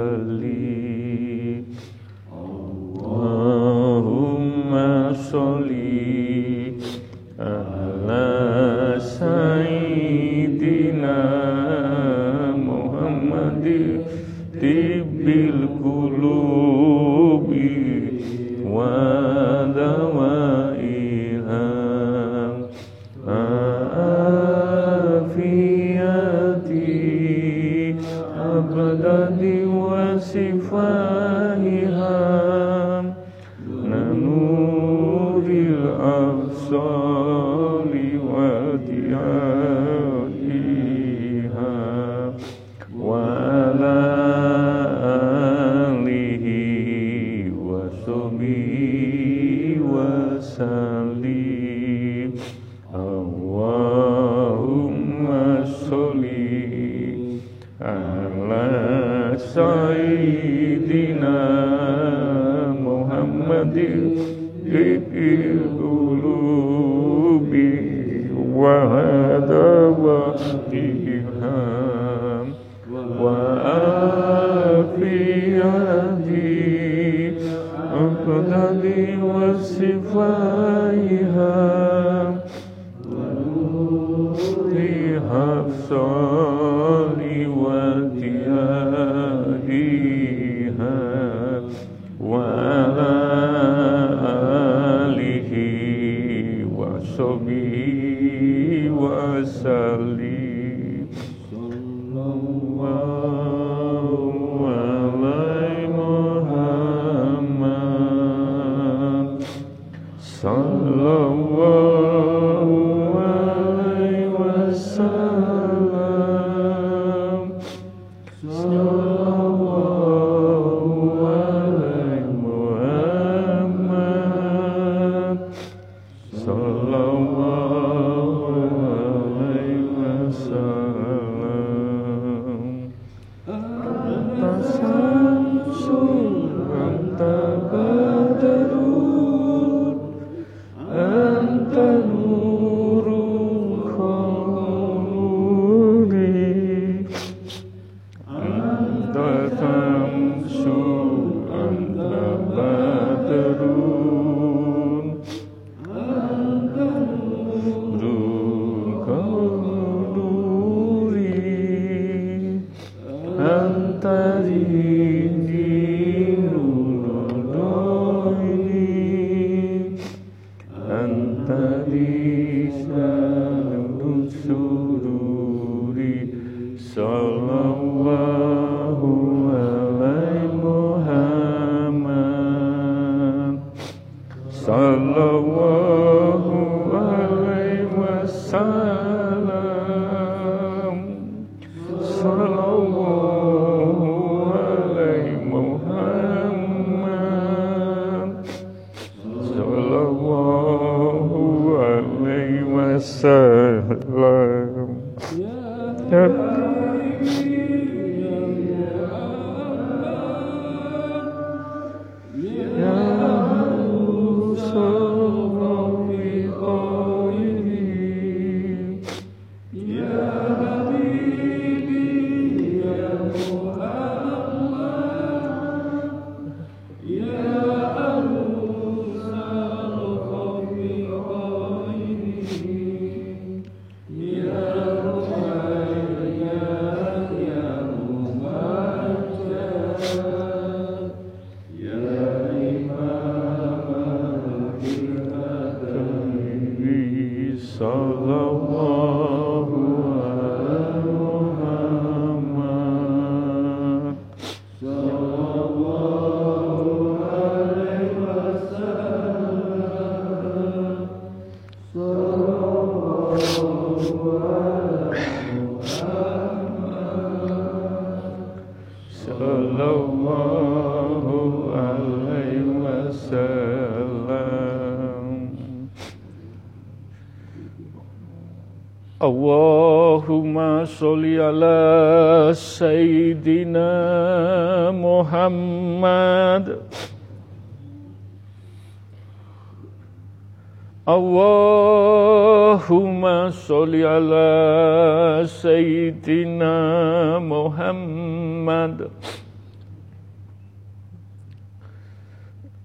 see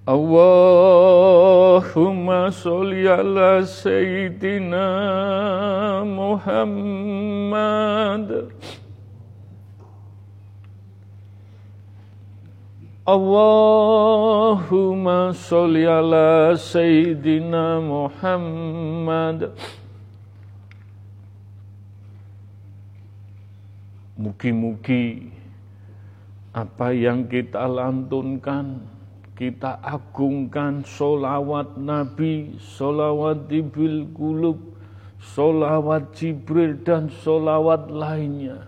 Allahumma sholli ala sayyidina Muhammad. Allahumma sholli ala Sayyidina Muhammad. Mugi-mugi apa yang kita lantunkan, kita agungkan solawat Nabi, solawat Ibil Kulub, solawat Jibril dan solawat lainnya.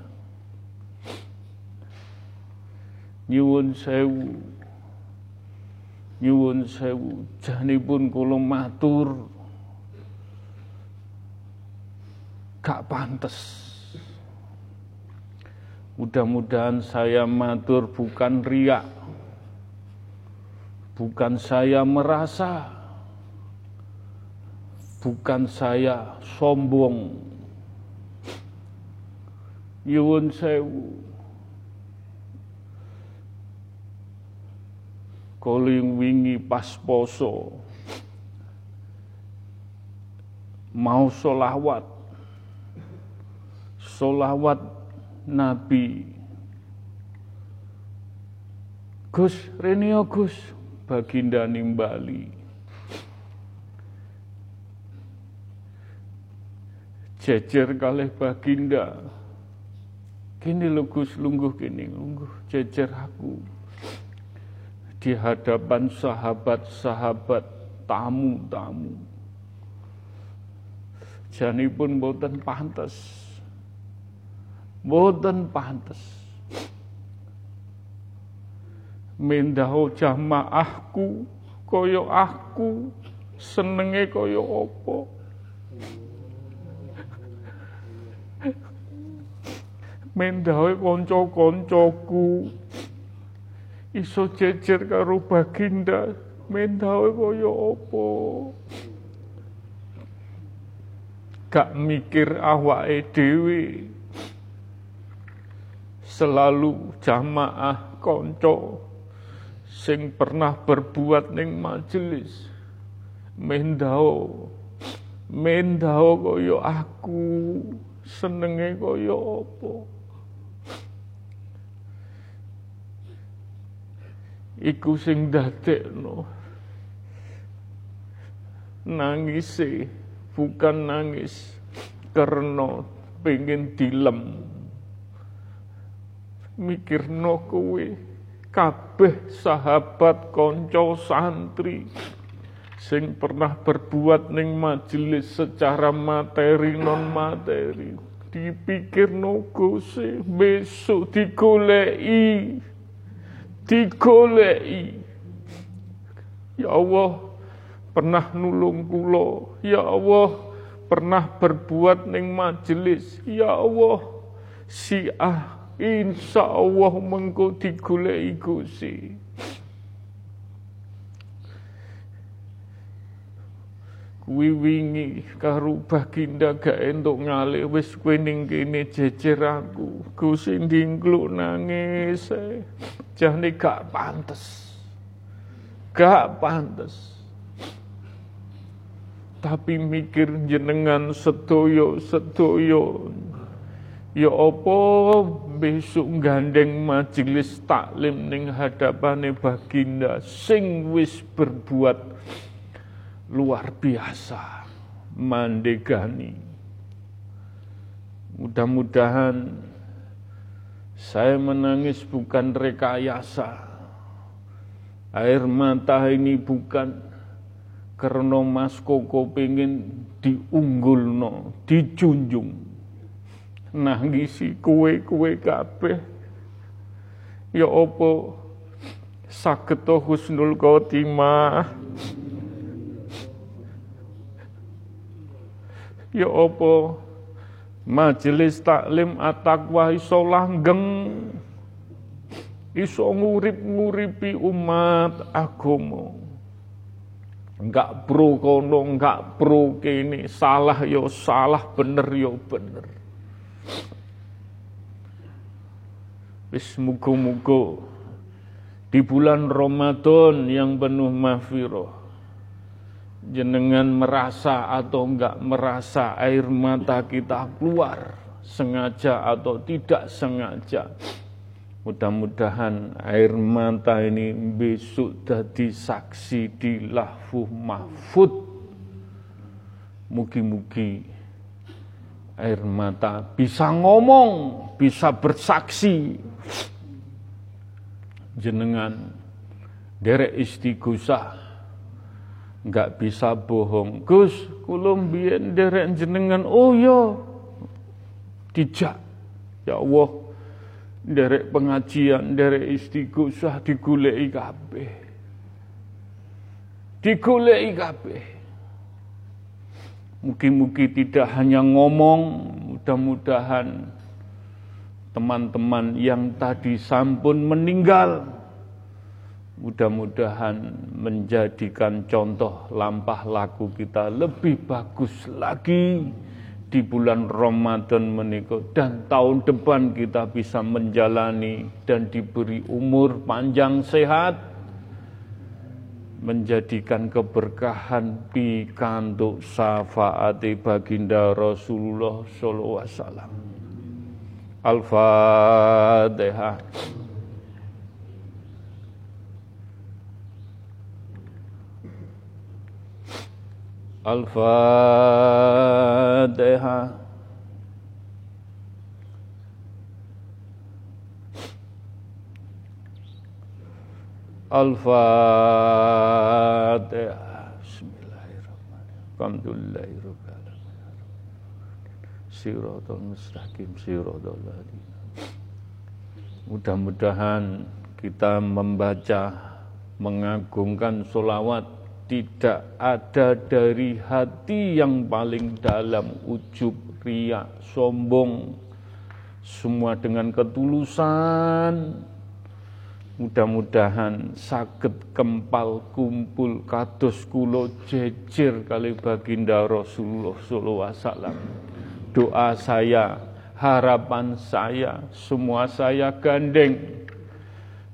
Nyuwun sewu. Nyuwun sewu. Janipun kula matur. Gak pantes. Mudah-mudahan saya matur bukan riak bukan saya merasa. Bukan saya sombong. Nyuwun sewu. Koling wingi pas poso. Mau solawat. Solawat Nabi. Gus Renio Gus Baginda nimbali jejer kalih Baginda kini lho Gus lungguh kini lungguh jejer aku di hadapan sahabat-sahabat tamu-tamu. Jani pun boten pantas. Boten pantas. Mendaho jamaahku koyo aku. Senenge koyo opo. Mendaho konco-koncoku iso jejer karo baginda. Mendawe kaya apa? Gak mikir awake dhewe. Selalu jamaah konco sing pernah berbuat ning majelis. Mendao mendao kaya aku senenge kaya apa? Iku sing dadekno. Nangis bukan nangis karena pengen dilem. Mikirno kowe kabeh sahabat konco santri sing pernah berbuat ning majelis secara materi non materi dipikir no besok digoleki digoleki. Ya Allah, pernah nulung kula. Ya Allah, pernah berbuat ning majelis. Ya Allah, si ah insya Allah mengko digoleki Gusti. kuwi wingi karo baginda gak entuk ngalih wis kowe ning kene jejer aku. Gusti ndingkluk nangis. Jane gak pantes. Gak pantes. Tapi mikir jenengan sedoyo sedoyo ya apa besok gandeng majelis taklim ning hadapane baginda sing wis berbuat luar biasa mandegani. Mudah-mudahan saya menangis bukan rekayasa. Air mata ini bukan karena Mas Koko pengen diunggulno, dijunjung. Nangisi kue-kue kabeh. Ya opo husnul khotimah. ya apa majelis taklim at-taqwa iso langgeng iso ngurip-nguripi umat agama Enggak pro kono, enggak pro kini, salah yo salah, bener yo bener. Wis mugo-mugo di bulan Ramadan yang penuh mahfirah jenengan merasa atau enggak merasa air mata kita keluar sengaja atau tidak sengaja Mudah-mudahan air mata ini besok jadi saksi di lahfuh mahfud. Mugi-mugi air mata bisa ngomong, bisa bersaksi. Jenengan derek istighosah nggak bisa bohong. Gus, kulum derek jenengan oh yo iya. dijak. Ya Allah, derek pengajian, derek istighosah digulei kabeh. Digulei kabeh. Mugi-mugi tidak hanya ngomong, mudah-mudahan teman-teman yang tadi sampun meninggal mudah-mudahan menjadikan contoh lampah laku kita lebih bagus lagi di bulan Ramadan menikah dan tahun depan kita bisa menjalani dan diberi umur panjang sehat menjadikan keberkahan pikantuk syafaati baginda Rasulullah sallallahu alaihi wasallam. Al-Fatihah. Al-Fatihah Al-Fatihah Bismillahirrahmanirrahim. Alhamdulillahirrahmanirrahim Siratul mustaqim Siratul Mudah-mudahan kita membaca mengagungkan solawat tidak ada dari hati yang paling dalam ujub, riak, sombong, semua dengan ketulusan. Mudah-mudahan sakit kempal kumpul kados kulo jejer kali baginda Rasulullah sallallahu alaihi wasallam. Doa saya, harapan saya, semua saya gandeng.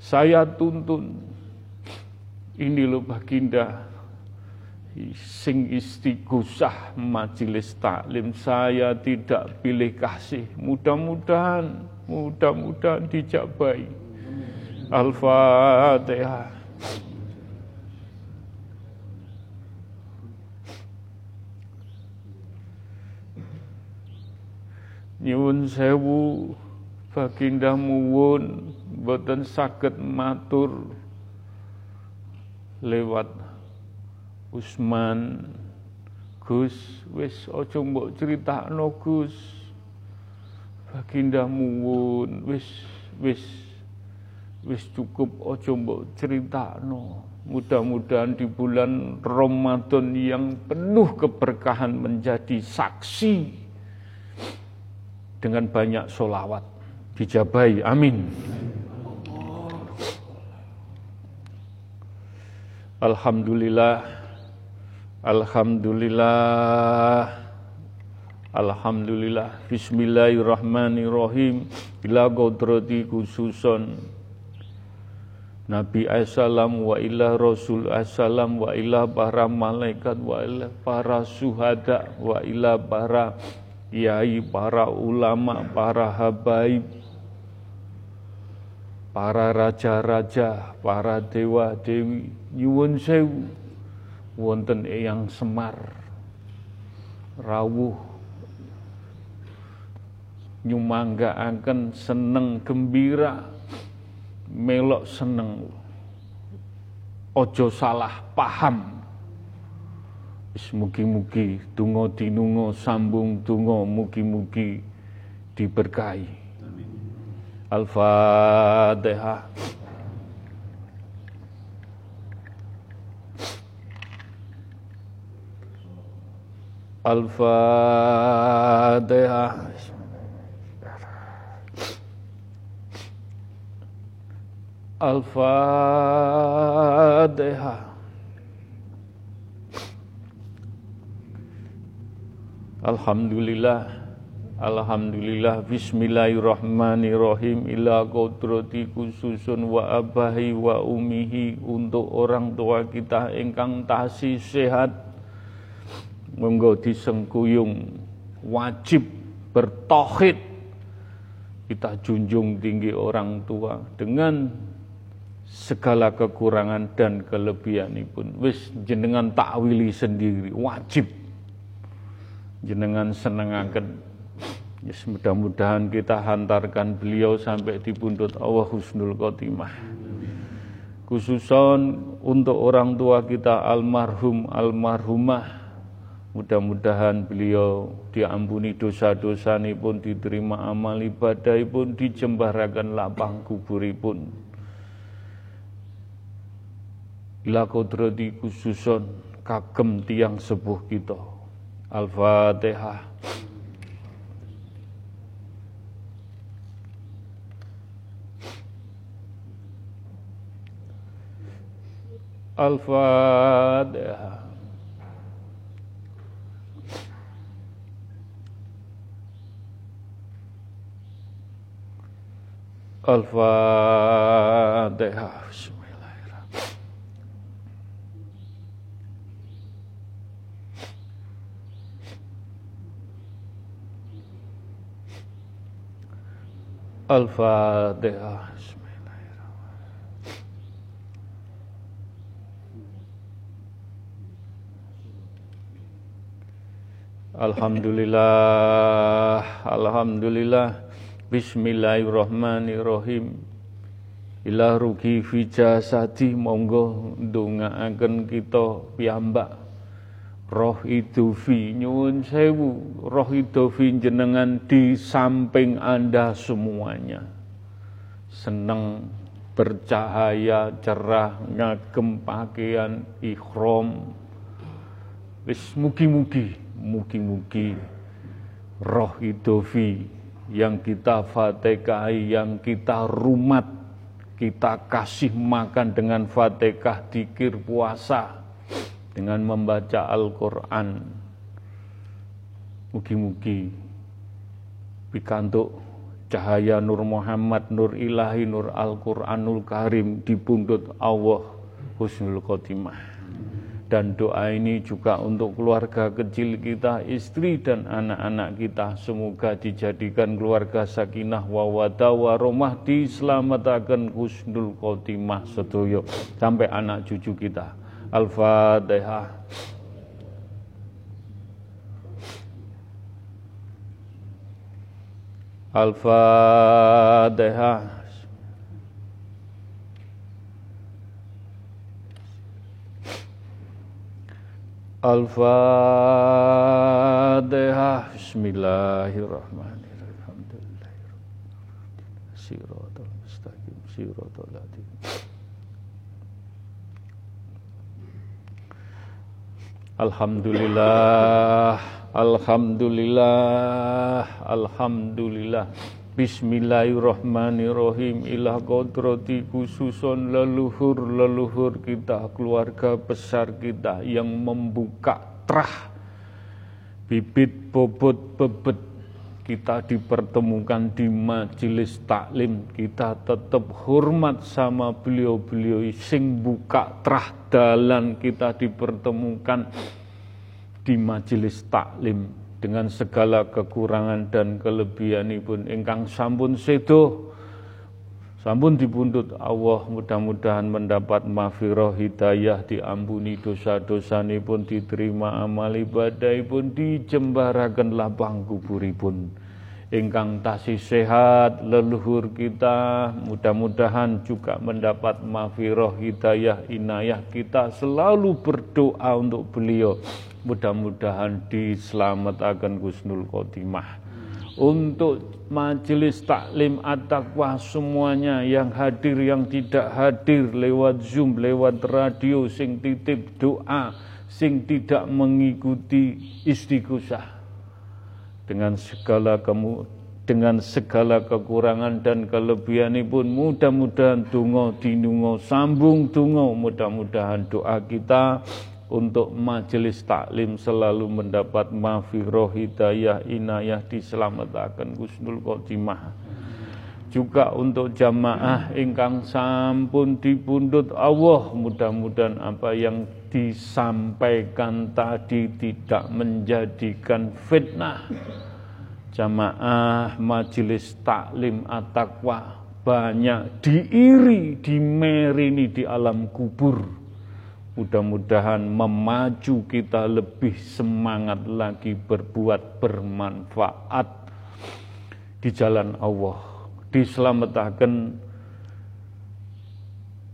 Saya tuntun. Ini loh baginda, sing istighosah majelis taklim saya tidak pilih kasih mudah-mudahan mudah-mudahan dijabai Al-Fatihah Nyuwun sewu baginda muwun boten saged matur lewat Usman. Gus wis aja mbok critakno Gus. Baginda muwun wis wis wis cukup aja mbok critakno mudah-mudahan di bulan Ramadan yang penuh keberkahan menjadi saksi dengan banyak solawat dijabai amin. Alhamdulillah Alhamdulillah Alhamdulillah. Bismillahirrahmanirrahim. Ila kodrati khususon Nabi Assalam wa ila Rasul Assalam wa ila para malaikat wa ila para suhada wa ila para yai, para ulama, para habaib para raja-raja, para dewa-dewi. Nyuwun sewu wonten yang Semar. Rawuh. Nyumanggaaken seneng gembira melok seneng ojo salah paham Wis mugi-mugi donga dinunga sambung donga mugi-mugi diberkahi. Al-Fatihah. Al-Fatihah. الفاتحة Alhamdulillah Alhamdulillah Bismillahirrahmanirrahim. Ila kodrati khususun wa abahi wa umihi. Untuk orang tua kita Engkang tasi sehat Monggo disengkuyung. Wajib bertohid Kita junjung tinggi orang tua Dengan segala kekurangan dan kelebihan pun wis jenengan takwili sendiri wajib jenengan senengaken Yes, mudah-mudahan kita hantarkan beliau sampai di pundut Allah Husnul Khotimah. Khususon untuk orang tua kita almarhum almarhumah. Mudah-mudahan beliau diampuni dosa-dosa pun diterima amal ibadah pun dijembarakan lapang kuburipun. Ila kodrati khususon kagem tiang sepuh kita. Al-Fatihah. Al-Fatihah. Al-Fatihah. Al-Fatihah. Alhamdulillah, Alhamdulillah, Bismillahirrahmanirrahim. Ilah rugi fija jasadi monggo ndongaaken kita piyambak Roh idufi nyuwun sewu, roh idufi jenengan di samping Anda semuanya. Seneng bercahaya cerah ngagem pakaian ikhram wis mugi-mugi Mugi-mugi roh idofi yang kita fatihai, yang kita rumat, kita kasih makan dengan fatihah dikir puasa, dengan membaca Al-Quran. Mugi-mugi pikantuk cahaya Nur Muhammad, Nur Ilahi, Nur Al-Quranul Karim di pundut Allah Husnul Khotimah. Dan doa ini juga untuk keluarga kecil kita, istri dan anak-anak kita. Semoga dijadikan keluarga sakinah wawada waromah diselamatkan husnul khotimah sedoyo sampai anak cucu kita. Al-Fatihah. Al-Fatihah. Al-Fatihah Bismillahirrahmanirrahim Alhamdulillahirrahmanirrahim mustaqim Siratul ladim Alhamdulillah Alhamdulillah Alhamdulillah. Bismillahirrahmanirrahim. Ilah kodrati khususon leluhur-leluhur kita Keluarga besar kita yang membuka terah. Bibit bobot bebet kita dipertemukan di majelis taklim. Kita tetap hormat sama beliau-beliau sing buka terah dalan. Kita dipertemukan di majelis taklim. Dengan segala kekurangan dan kelebihan pun ingkang sampun sedo sampun dipundut Allah mudah-mudahan mendapat mafiroh hidayah diampuni dosa-dosa pun diterima amal ibadah pun dijembarakan lapang kuburipun. Ingkang tasih sehat leluhur kita mudah-mudahan juga mendapat mafiroh hidayah inayah kita selalu berdoa untuk beliau. Mudah-mudahan diselamatkan Gusnul Khotimah. Untuk majelis taklim at-taqwa semuanya yang hadir yang tidak hadir lewat Zoom, lewat radio sing titip doa, sing tidak mengikuti istighosah. Dengan segala kamu dengan segala kekurangan dan kelebihan pun mudah-mudahan dungo dinungo sambung dungo mudah-mudahan doa kita untuk majelis taklim selalu mendapat mafiroh hidayah inayah diselamatkan. Gusnul Khotimah juga untuk jamaah ingkang sampun dipundut Allah mudah-mudahan apa yang disampaikan tadi tidak menjadikan fitnah. Jamaah majelis taklim at-taqwa banyak diiri, dimerini di alam kubur Mudah-mudahan memaju kita lebih semangat lagi berbuat bermanfaat di jalan Allah. Diselamatkan.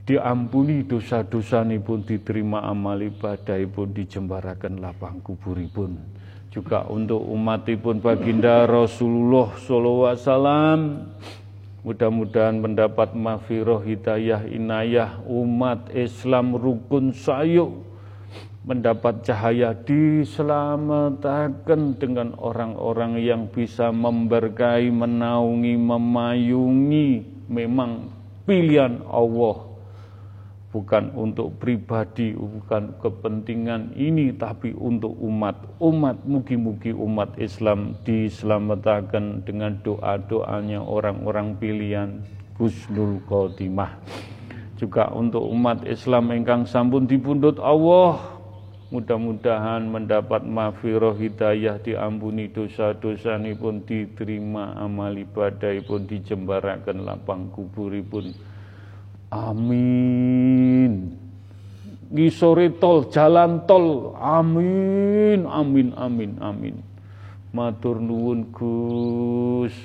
Diampuni dosa-dosa pun diterima amal ibadah pun dijembarakan lapang kuburipun juga untuk umatipun baginda Rasulullah wasallam Mudah-mudahan mendapat mafiroh hidayah inayah umat Islam rukun sayuk. Mendapat cahaya diselamatkan dengan orang-orang yang bisa memberkahi, menaungi, memayungi. Memang pilihan Allah bukan untuk pribadi, bukan kepentingan ini, tapi untuk umat. Umat, mugi-mugi umat Islam diselamatkan dengan doa-doanya orang-orang pilihan Gusnul Khotimah. Juga untuk umat Islam engkang sampun dipundut Allah, mudah-mudahan mendapat mafiroh hidayah diampuni dosa-dosa pun diterima amal ibadah pun dijembarakan lapang kuburipun pun Amin. Ngisore tol, jalan tol. Amin, amin, amin, amin. Matur nuwun Gus.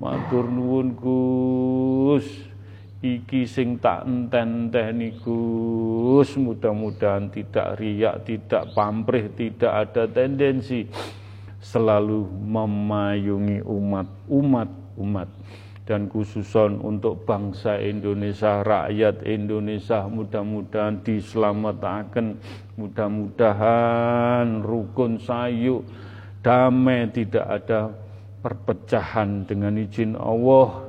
Matur nuwun Gus. Iki sing tak enten-enteni Gus. Mudah-mudahan tidak riak, tidak pamrih, tidak ada tendensi selalu memayungi umat, umat, umat dan khususon untuk bangsa Indonesia, rakyat Indonesia mudah-mudahan diselamatkan, mudah-mudahan rukun sayu, damai tidak ada perpecahan dengan izin Allah.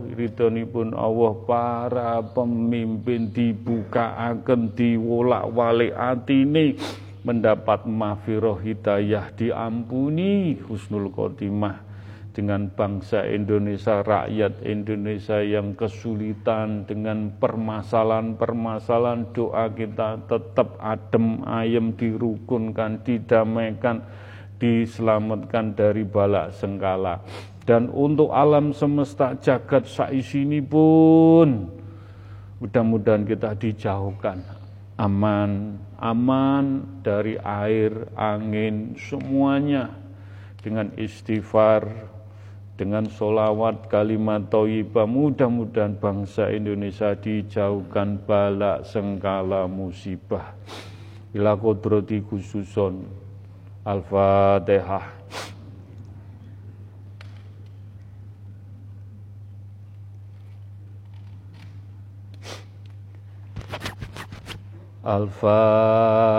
Pun Allah para pemimpin dibuka akan diwolak walik ini mendapat mafiroh hidayah diampuni husnul khotimah dengan bangsa Indonesia, rakyat Indonesia yang kesulitan dengan permasalahan-permasalahan doa kita tetap adem ayem dirukunkan, didamaikan, diselamatkan dari balak sengkala. Dan untuk alam semesta jagat saisini pun mudah-mudahan kita dijauhkan aman, aman dari air, angin, semuanya dengan istighfar, dengan solawat kalimat toyibah mudah-mudahan bangsa Indonesia dijauhkan balak sengkala musibah. Ila kodrati khususon. Al-fatihah. Al-Fatihah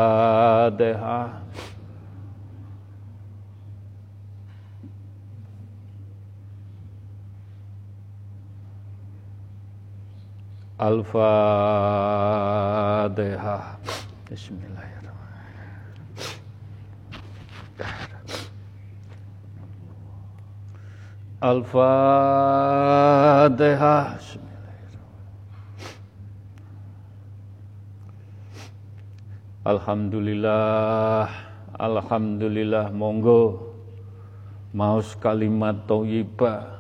Al-Fatihah. Bismillahirrahmanirrahim. Al-Fatihah. Alhamdulillah, Alhamdulillah, monggo maus kalimat thayyibah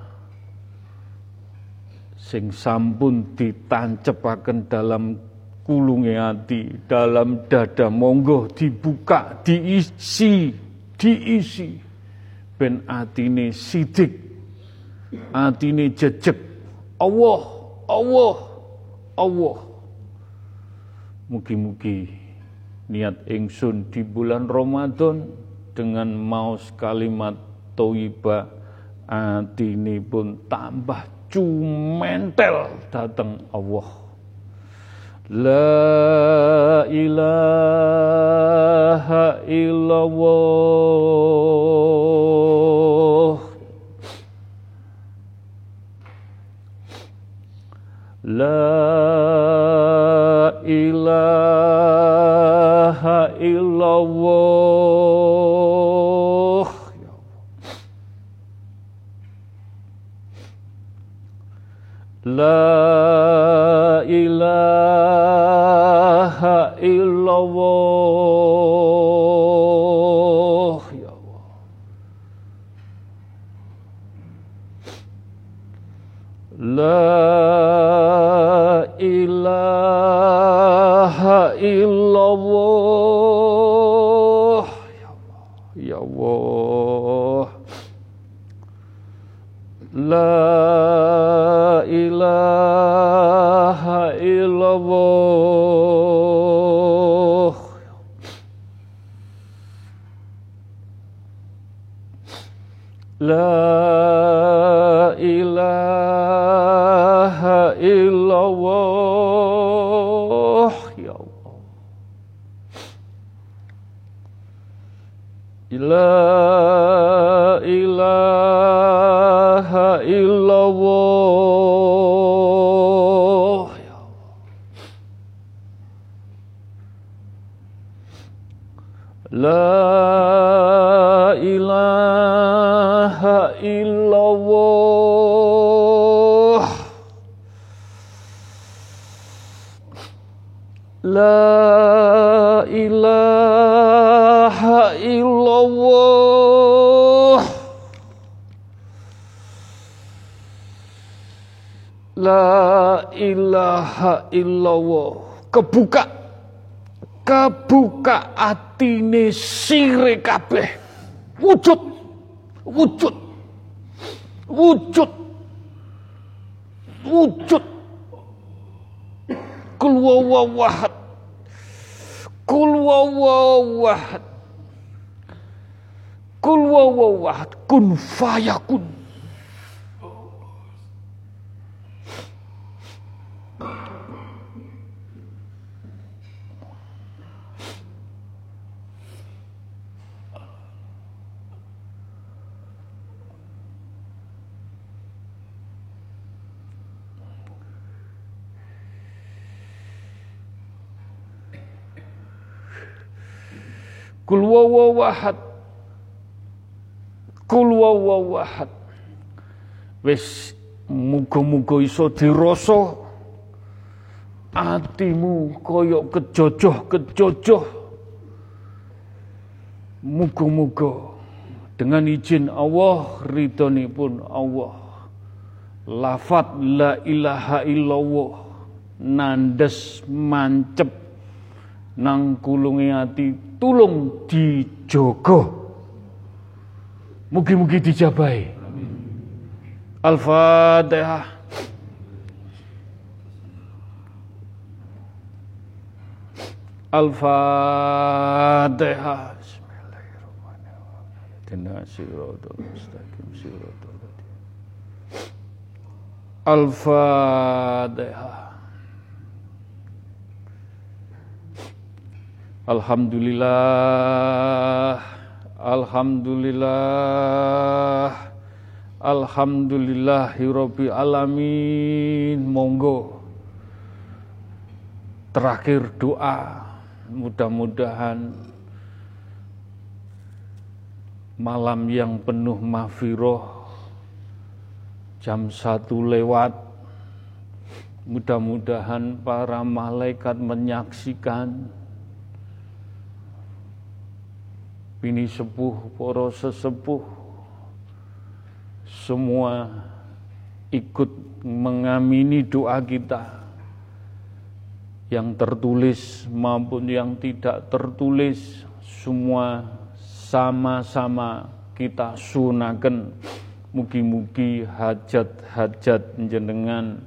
sing sampun ditancepaken dalam kulunge ati, dalam dada monggo dibuka, diisi, diisi ben atine sidik, atine jejeg. Allah, Allah, Allah. Mugi-mugi niat ingsun di bulan Ramadan dengan maus kalimat toibah atine pun tambah cumentel datang Allah. La ilaha illallah La ilaha La kebuka kebuka atine sire kabeh. Wujud wujud wujud wujud. Kul wawahad kul wawahad kul wawahad kun fayakun Kul wawahad Kul wawahad Wis muga-muga iso dirasa atimu kaya kejojoh-kejojoh. Muga-muga dengan izin Allah pun Allah. Lafat la ilaha illallah nandes mancep nang kulungi tulung dijogo. Mugi-mugi dijabai. Al-Fatihah. Al-Fatihah. Al-Fatihah Alhamdulillah. Alhamdulillah. Alhamdulillahirobi alamin. Monggo. Terakhir doa. Mudah-mudahan Malam yang penuh mafiroh Jam satu lewat. Mudah-mudahan para malaikat menyaksikan bini sepuh, poro sesepuh, semua ikut mengamini doa kita. Yang tertulis maupun yang tidak tertulis semua sama-sama kita sunakan. Mugi-mugi hajat-hajat jenengan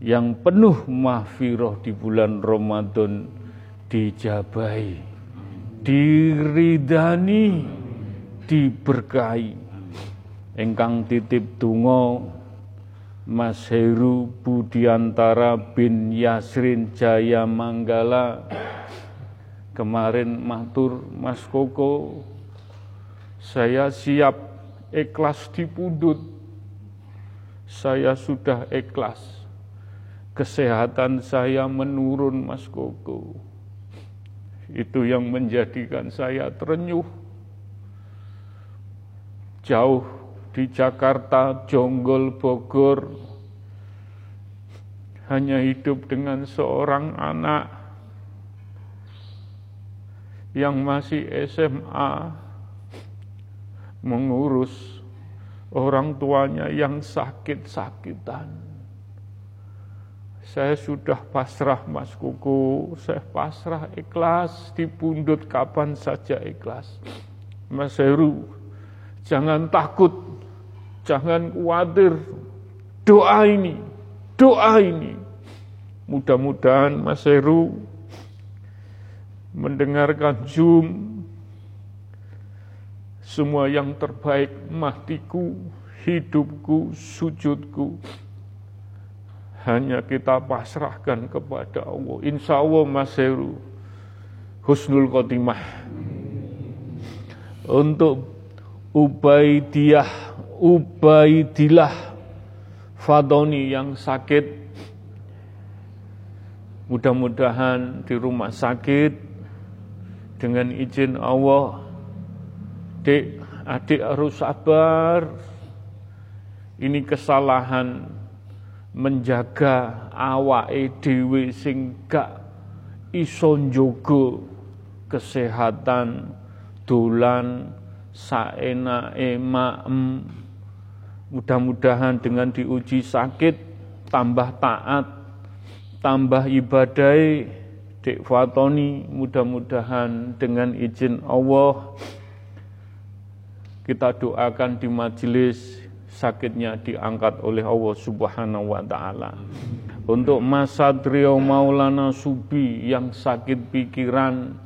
yang penuh mahfiroh di bulan Ramadan dijabai diridani diberkahi. Engkang titip donga Mas Heru Budiantara bin Yasrin Jaya Manggala. Kemarin matur Mas Koko. Saya siap ikhlas dipundut saya sudah ikhlas. Kesehatan saya menurun Mas Koko itu yang menjadikan saya terenyuh. Jauh di Jakarta, Jonggol, Bogor, hanya hidup dengan seorang anak yang masih SMA mengurus orang tuanya yang sakit-sakitan. Saya sudah pasrah Mas Kuku, saya pasrah ikhlas, dipundut kapan saja ikhlas. Mas Heru, jangan takut, jangan khawatir, doa ini, doa ini. Mudah-mudahan Mas Heru mendengarkan Zoom, semua yang terbaik matiku, hidupku, sujudku, hanya kita pasrahkan kepada Allah. Insya Allah Mas Husnul Khotimah. Untuk Ubaidiyah Ubaidillah Fadoni yang sakit. Mudah-mudahan di rumah sakit. Dengan izin Allah Dek, adik harus sabar. Ini kesalahan menjaga awake dhewe sing gak iso njogo kesehatan dolan saenake maem. Mudah-mudahan dengan diuji sakit tambah taat tambah ibadai Dek Fatoni mudah-mudahan dengan izin Allah kita doakan di majelis sakitnya diangkat oleh Allah Subhanahu wa taala. Untuk Mas Satrio Maulana Subi yang sakit pikiran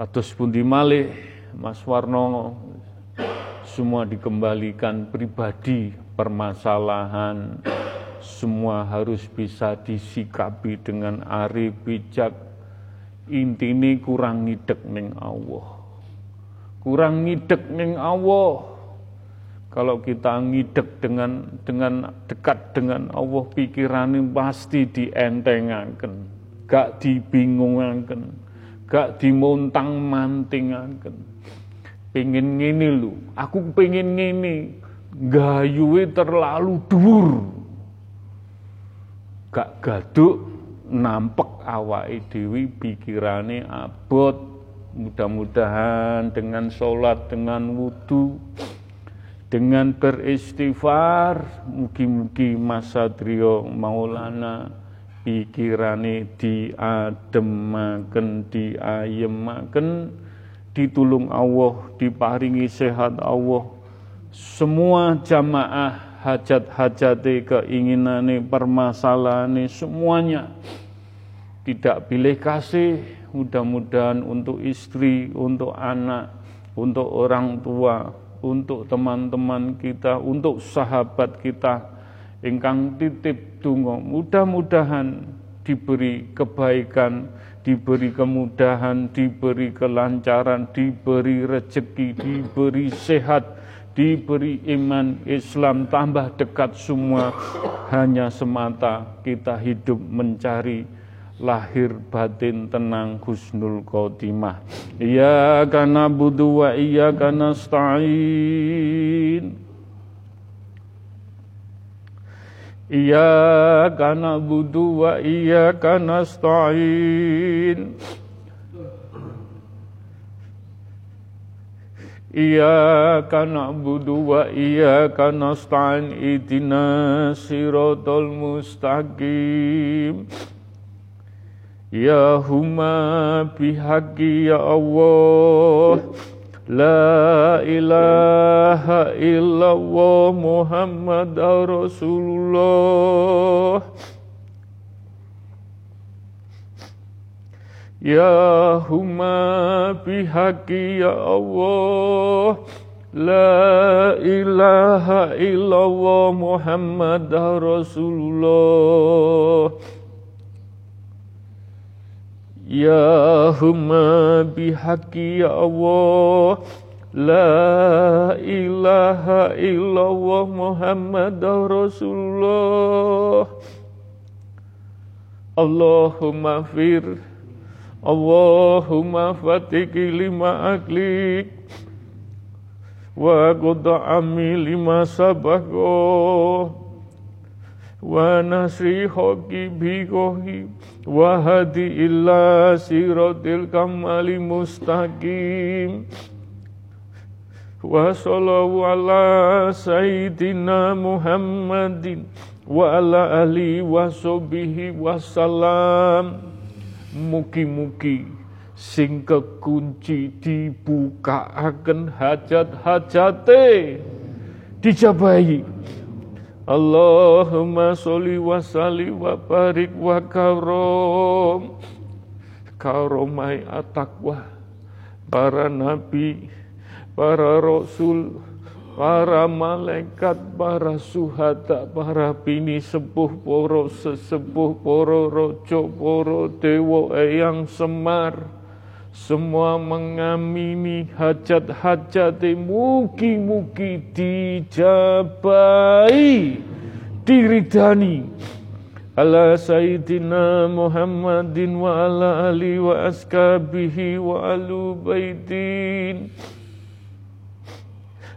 kados pundi malih Mas Warno semua dikembalikan pribadi permasalahan semua harus bisa disikapi dengan arif bijak. Intine kurang ngidek ning Allah. Kurang ngidek ning Allah kalau kita ngidek dengan dengan dekat dengan Allah pikirannya pasti dientengaken, gak dibingungaken, gak dimontang mantingaken. Pengen ngene lu, aku pengen ngene, gayuwe terlalu dhuwur. Gak gaduk nampek awake dhewe pikirane abot. Mudah-mudahan dengan sholat, dengan wudhu, dengan beristighfar mugi-mugi Mas Satrio Maulana pikirane diademaken diayemaken ditulung Allah diparingi sehat Allah. Semua jamaah hajat-hajate keinginane permasalahane semuanya tidak pilih kasih. Mudah-mudahan untuk istri untuk anak untuk orang tua untuk teman-teman kita, untuk sahabat kita ingkang titip tunggu. Mudah-mudahan diberi kebaikan, diberi kemudahan, diberi kelancaran, diberi rezeki, diberi sehat, diberi iman Islam tambah dekat semua hanya semata kita hidup mencari lahir batin tenang husnul khotimah. Iya kana budu wa iya kana stain iya kana budu wa iya kana stain Iyyaka na'budu wa iyyaka nasta'in. Ihdinas siratal mustaqim Ya huma bihaqi ya Allah La ilaha illallah Muhammad Rasulullah Ya huma bihaqi ya Allah La ilaha illallah Muhammad Rasulullah Ya huma bihaqi ya Allah. La ilaha illallah Muhammad Rasulullah. Allahumma fir Allahumma fatiki lima aklik Wa qud'ami lima sabako ونصر حقبه وهدي إلى صراط الكمال مستقيم وصلوا على سيدنا محمد وعلى آله وصحبه wasallam Mugi-mugi sing kekunci dibukaaken hajat-hajate dijabahi Allahumma sholli wa salli wa barik wa karom. Karomai atakwa para nabi para rasul para malaikat, para suhada, para bini sepuh, poro sesepuh, poro rojo, poro dewa eyang semar, semua mengamini hajat-hajat mugi-mugi dijabai, diridani. Ala Sayyidina Muhammadin wa ala ali wa askabihi wa alu baitin.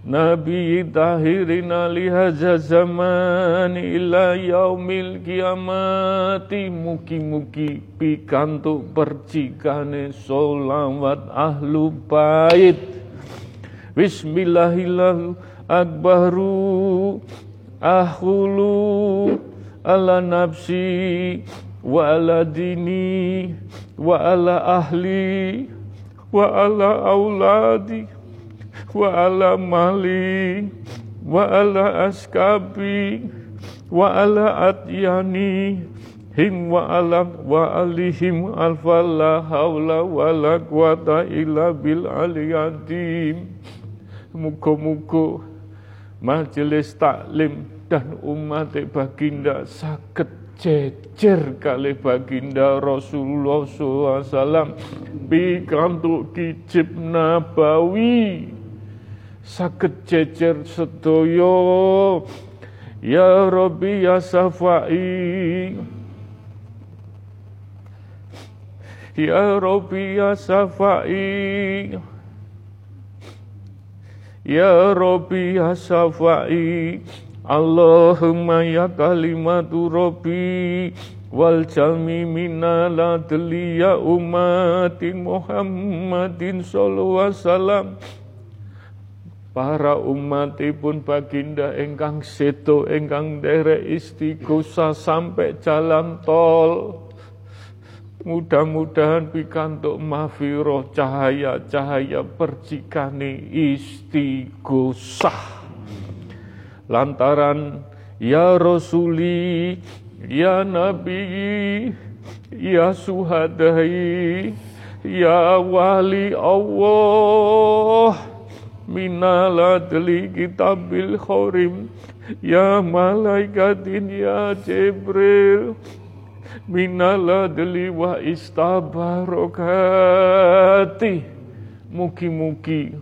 Nabi tahirina lihaza zaman ila yaumil kiamati. Muki-muki pikantuk percikane solawat ahlu bait. Bismillahillahu akbaru ahulu ala nafsi wa ala dini wa ala ahli wa ala auladi wa ala askabi wa ala atyani him wa ala wa alihim alfa la haula wa la quwata illa bil aliyadim muga-muga majelis taklim dan umat baginda sakit jejer kali baginda Rasulullah SAW pikantuk kicip nabawi sakit jejer sedoyo ya Rabbi ya Safai. Ya Rabbi ya Safai. Ya Rabbi ya Safai. Allahumma ya kalimatu Rabbi wal jami minala ya umati Muhammadin sallallahu alaihi wasallam para umatipun baginda engkang seto engkang derek istiqosa sampai jalan tol. Mudah-mudahan pikantuk mafiroh cahaya-cahaya percikane istiqosah lantaran ya rasuli ya nabi ya suhadai ya wali Allah minala deli kitabil khorim ya malaikatin ya jibril. Minala deli wa istabarokati. Mugi-mugi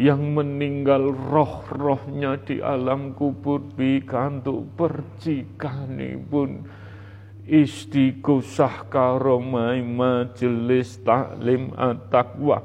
yang meninggal roh-rohnya di alam kubur pikantuk percikanipun istiqosah karomai majelis taklim at-taqwa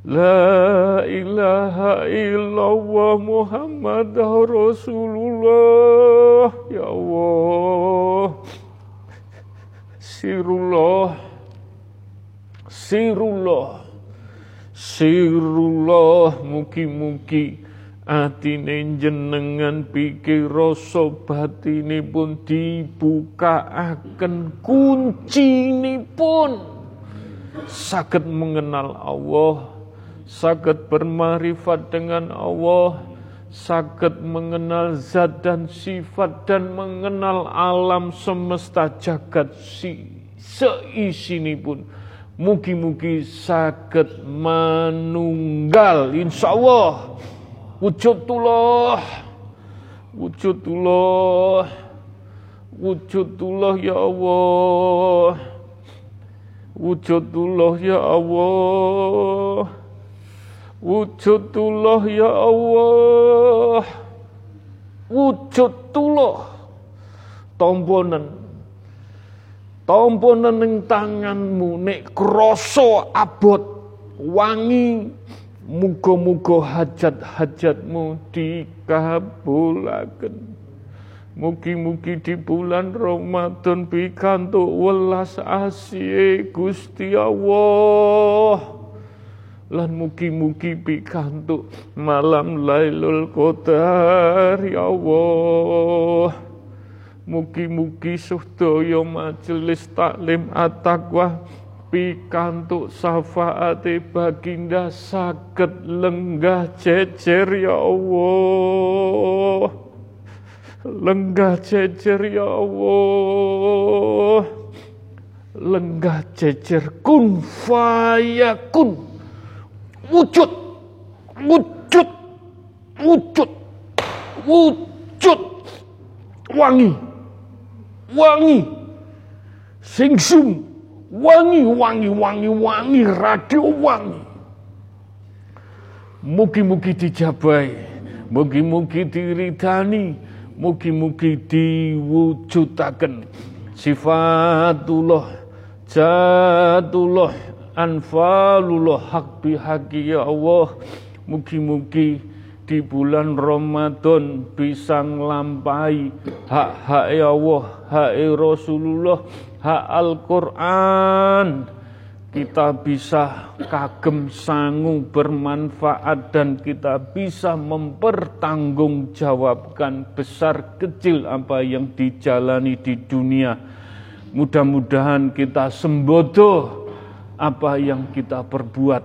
Rasulullah La ilaha illallah Muhammad Rasulullah. La ilaha illallah Muhammad Rasulullah Ya Allah. Sirullah. Sirullah. Sirullah. Mugi-mugi atine jenengan pikir rasa batine pun dibukaaken mengenal Allah sakit bermarifat dengan Allah, sakit mengenal zat dan sifat dan mengenal alam semesta jagat si seisini pun. Mugi-mugi sakit manunggal insya Allah wujudullah wujudullah wujudullah ya Allah. Wujudullah ya Allah Wujudullah ya Allah. Wujudullah. Tomponen. Tomponen ning tanganmu nek krasa abot wangi muga-muga hajat-hajatmu dikabulaken. Mugi-mugi di bulan Ramadan pikantuk welas asih Gusti Allah. Lan mugi-mugi pikantuk malam Lailul Qadar ya Allah. Mugi-mugi sedaya majelis taklim at-taqwa pikantuk syafaate baginda saged lenggah jejer ya Allah. Lenggah jejer ya Allah. Lenggah jejer kun fayakun wujud. Wujud. Wujud. Wujud. Wangi. Wangi. Singsum. Wangi wangi wangi wangi. Radio wangi. Mugi-mugi dijabai. Mugi-mugi diridani. Mugi-mugi diwujudaken. Sifatullah jatullah anfalullah hak bihaki ya Allah mugi-mugi di bulan Ramadan bisa nglampahi hak-hak ya Allah hak Rasulullah hak Al-Qur'an kita bisa kagem sangu bermanfaat dan kita bisa mempertanggungjawabkan besar kecil apa yang dijalani di dunia. Mudah-mudahan kita sembodo apa yang kita perbuat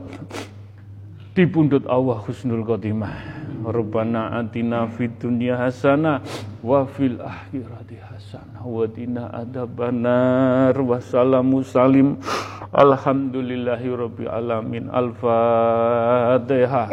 di pundut Allah husnul khotimah. Rabbana atina fid dunya hasanah wa fil akhirati hasanah wa qina adzabannar wa salamu salim. Alhamdulillahi rabbil alamin. Al-fatihah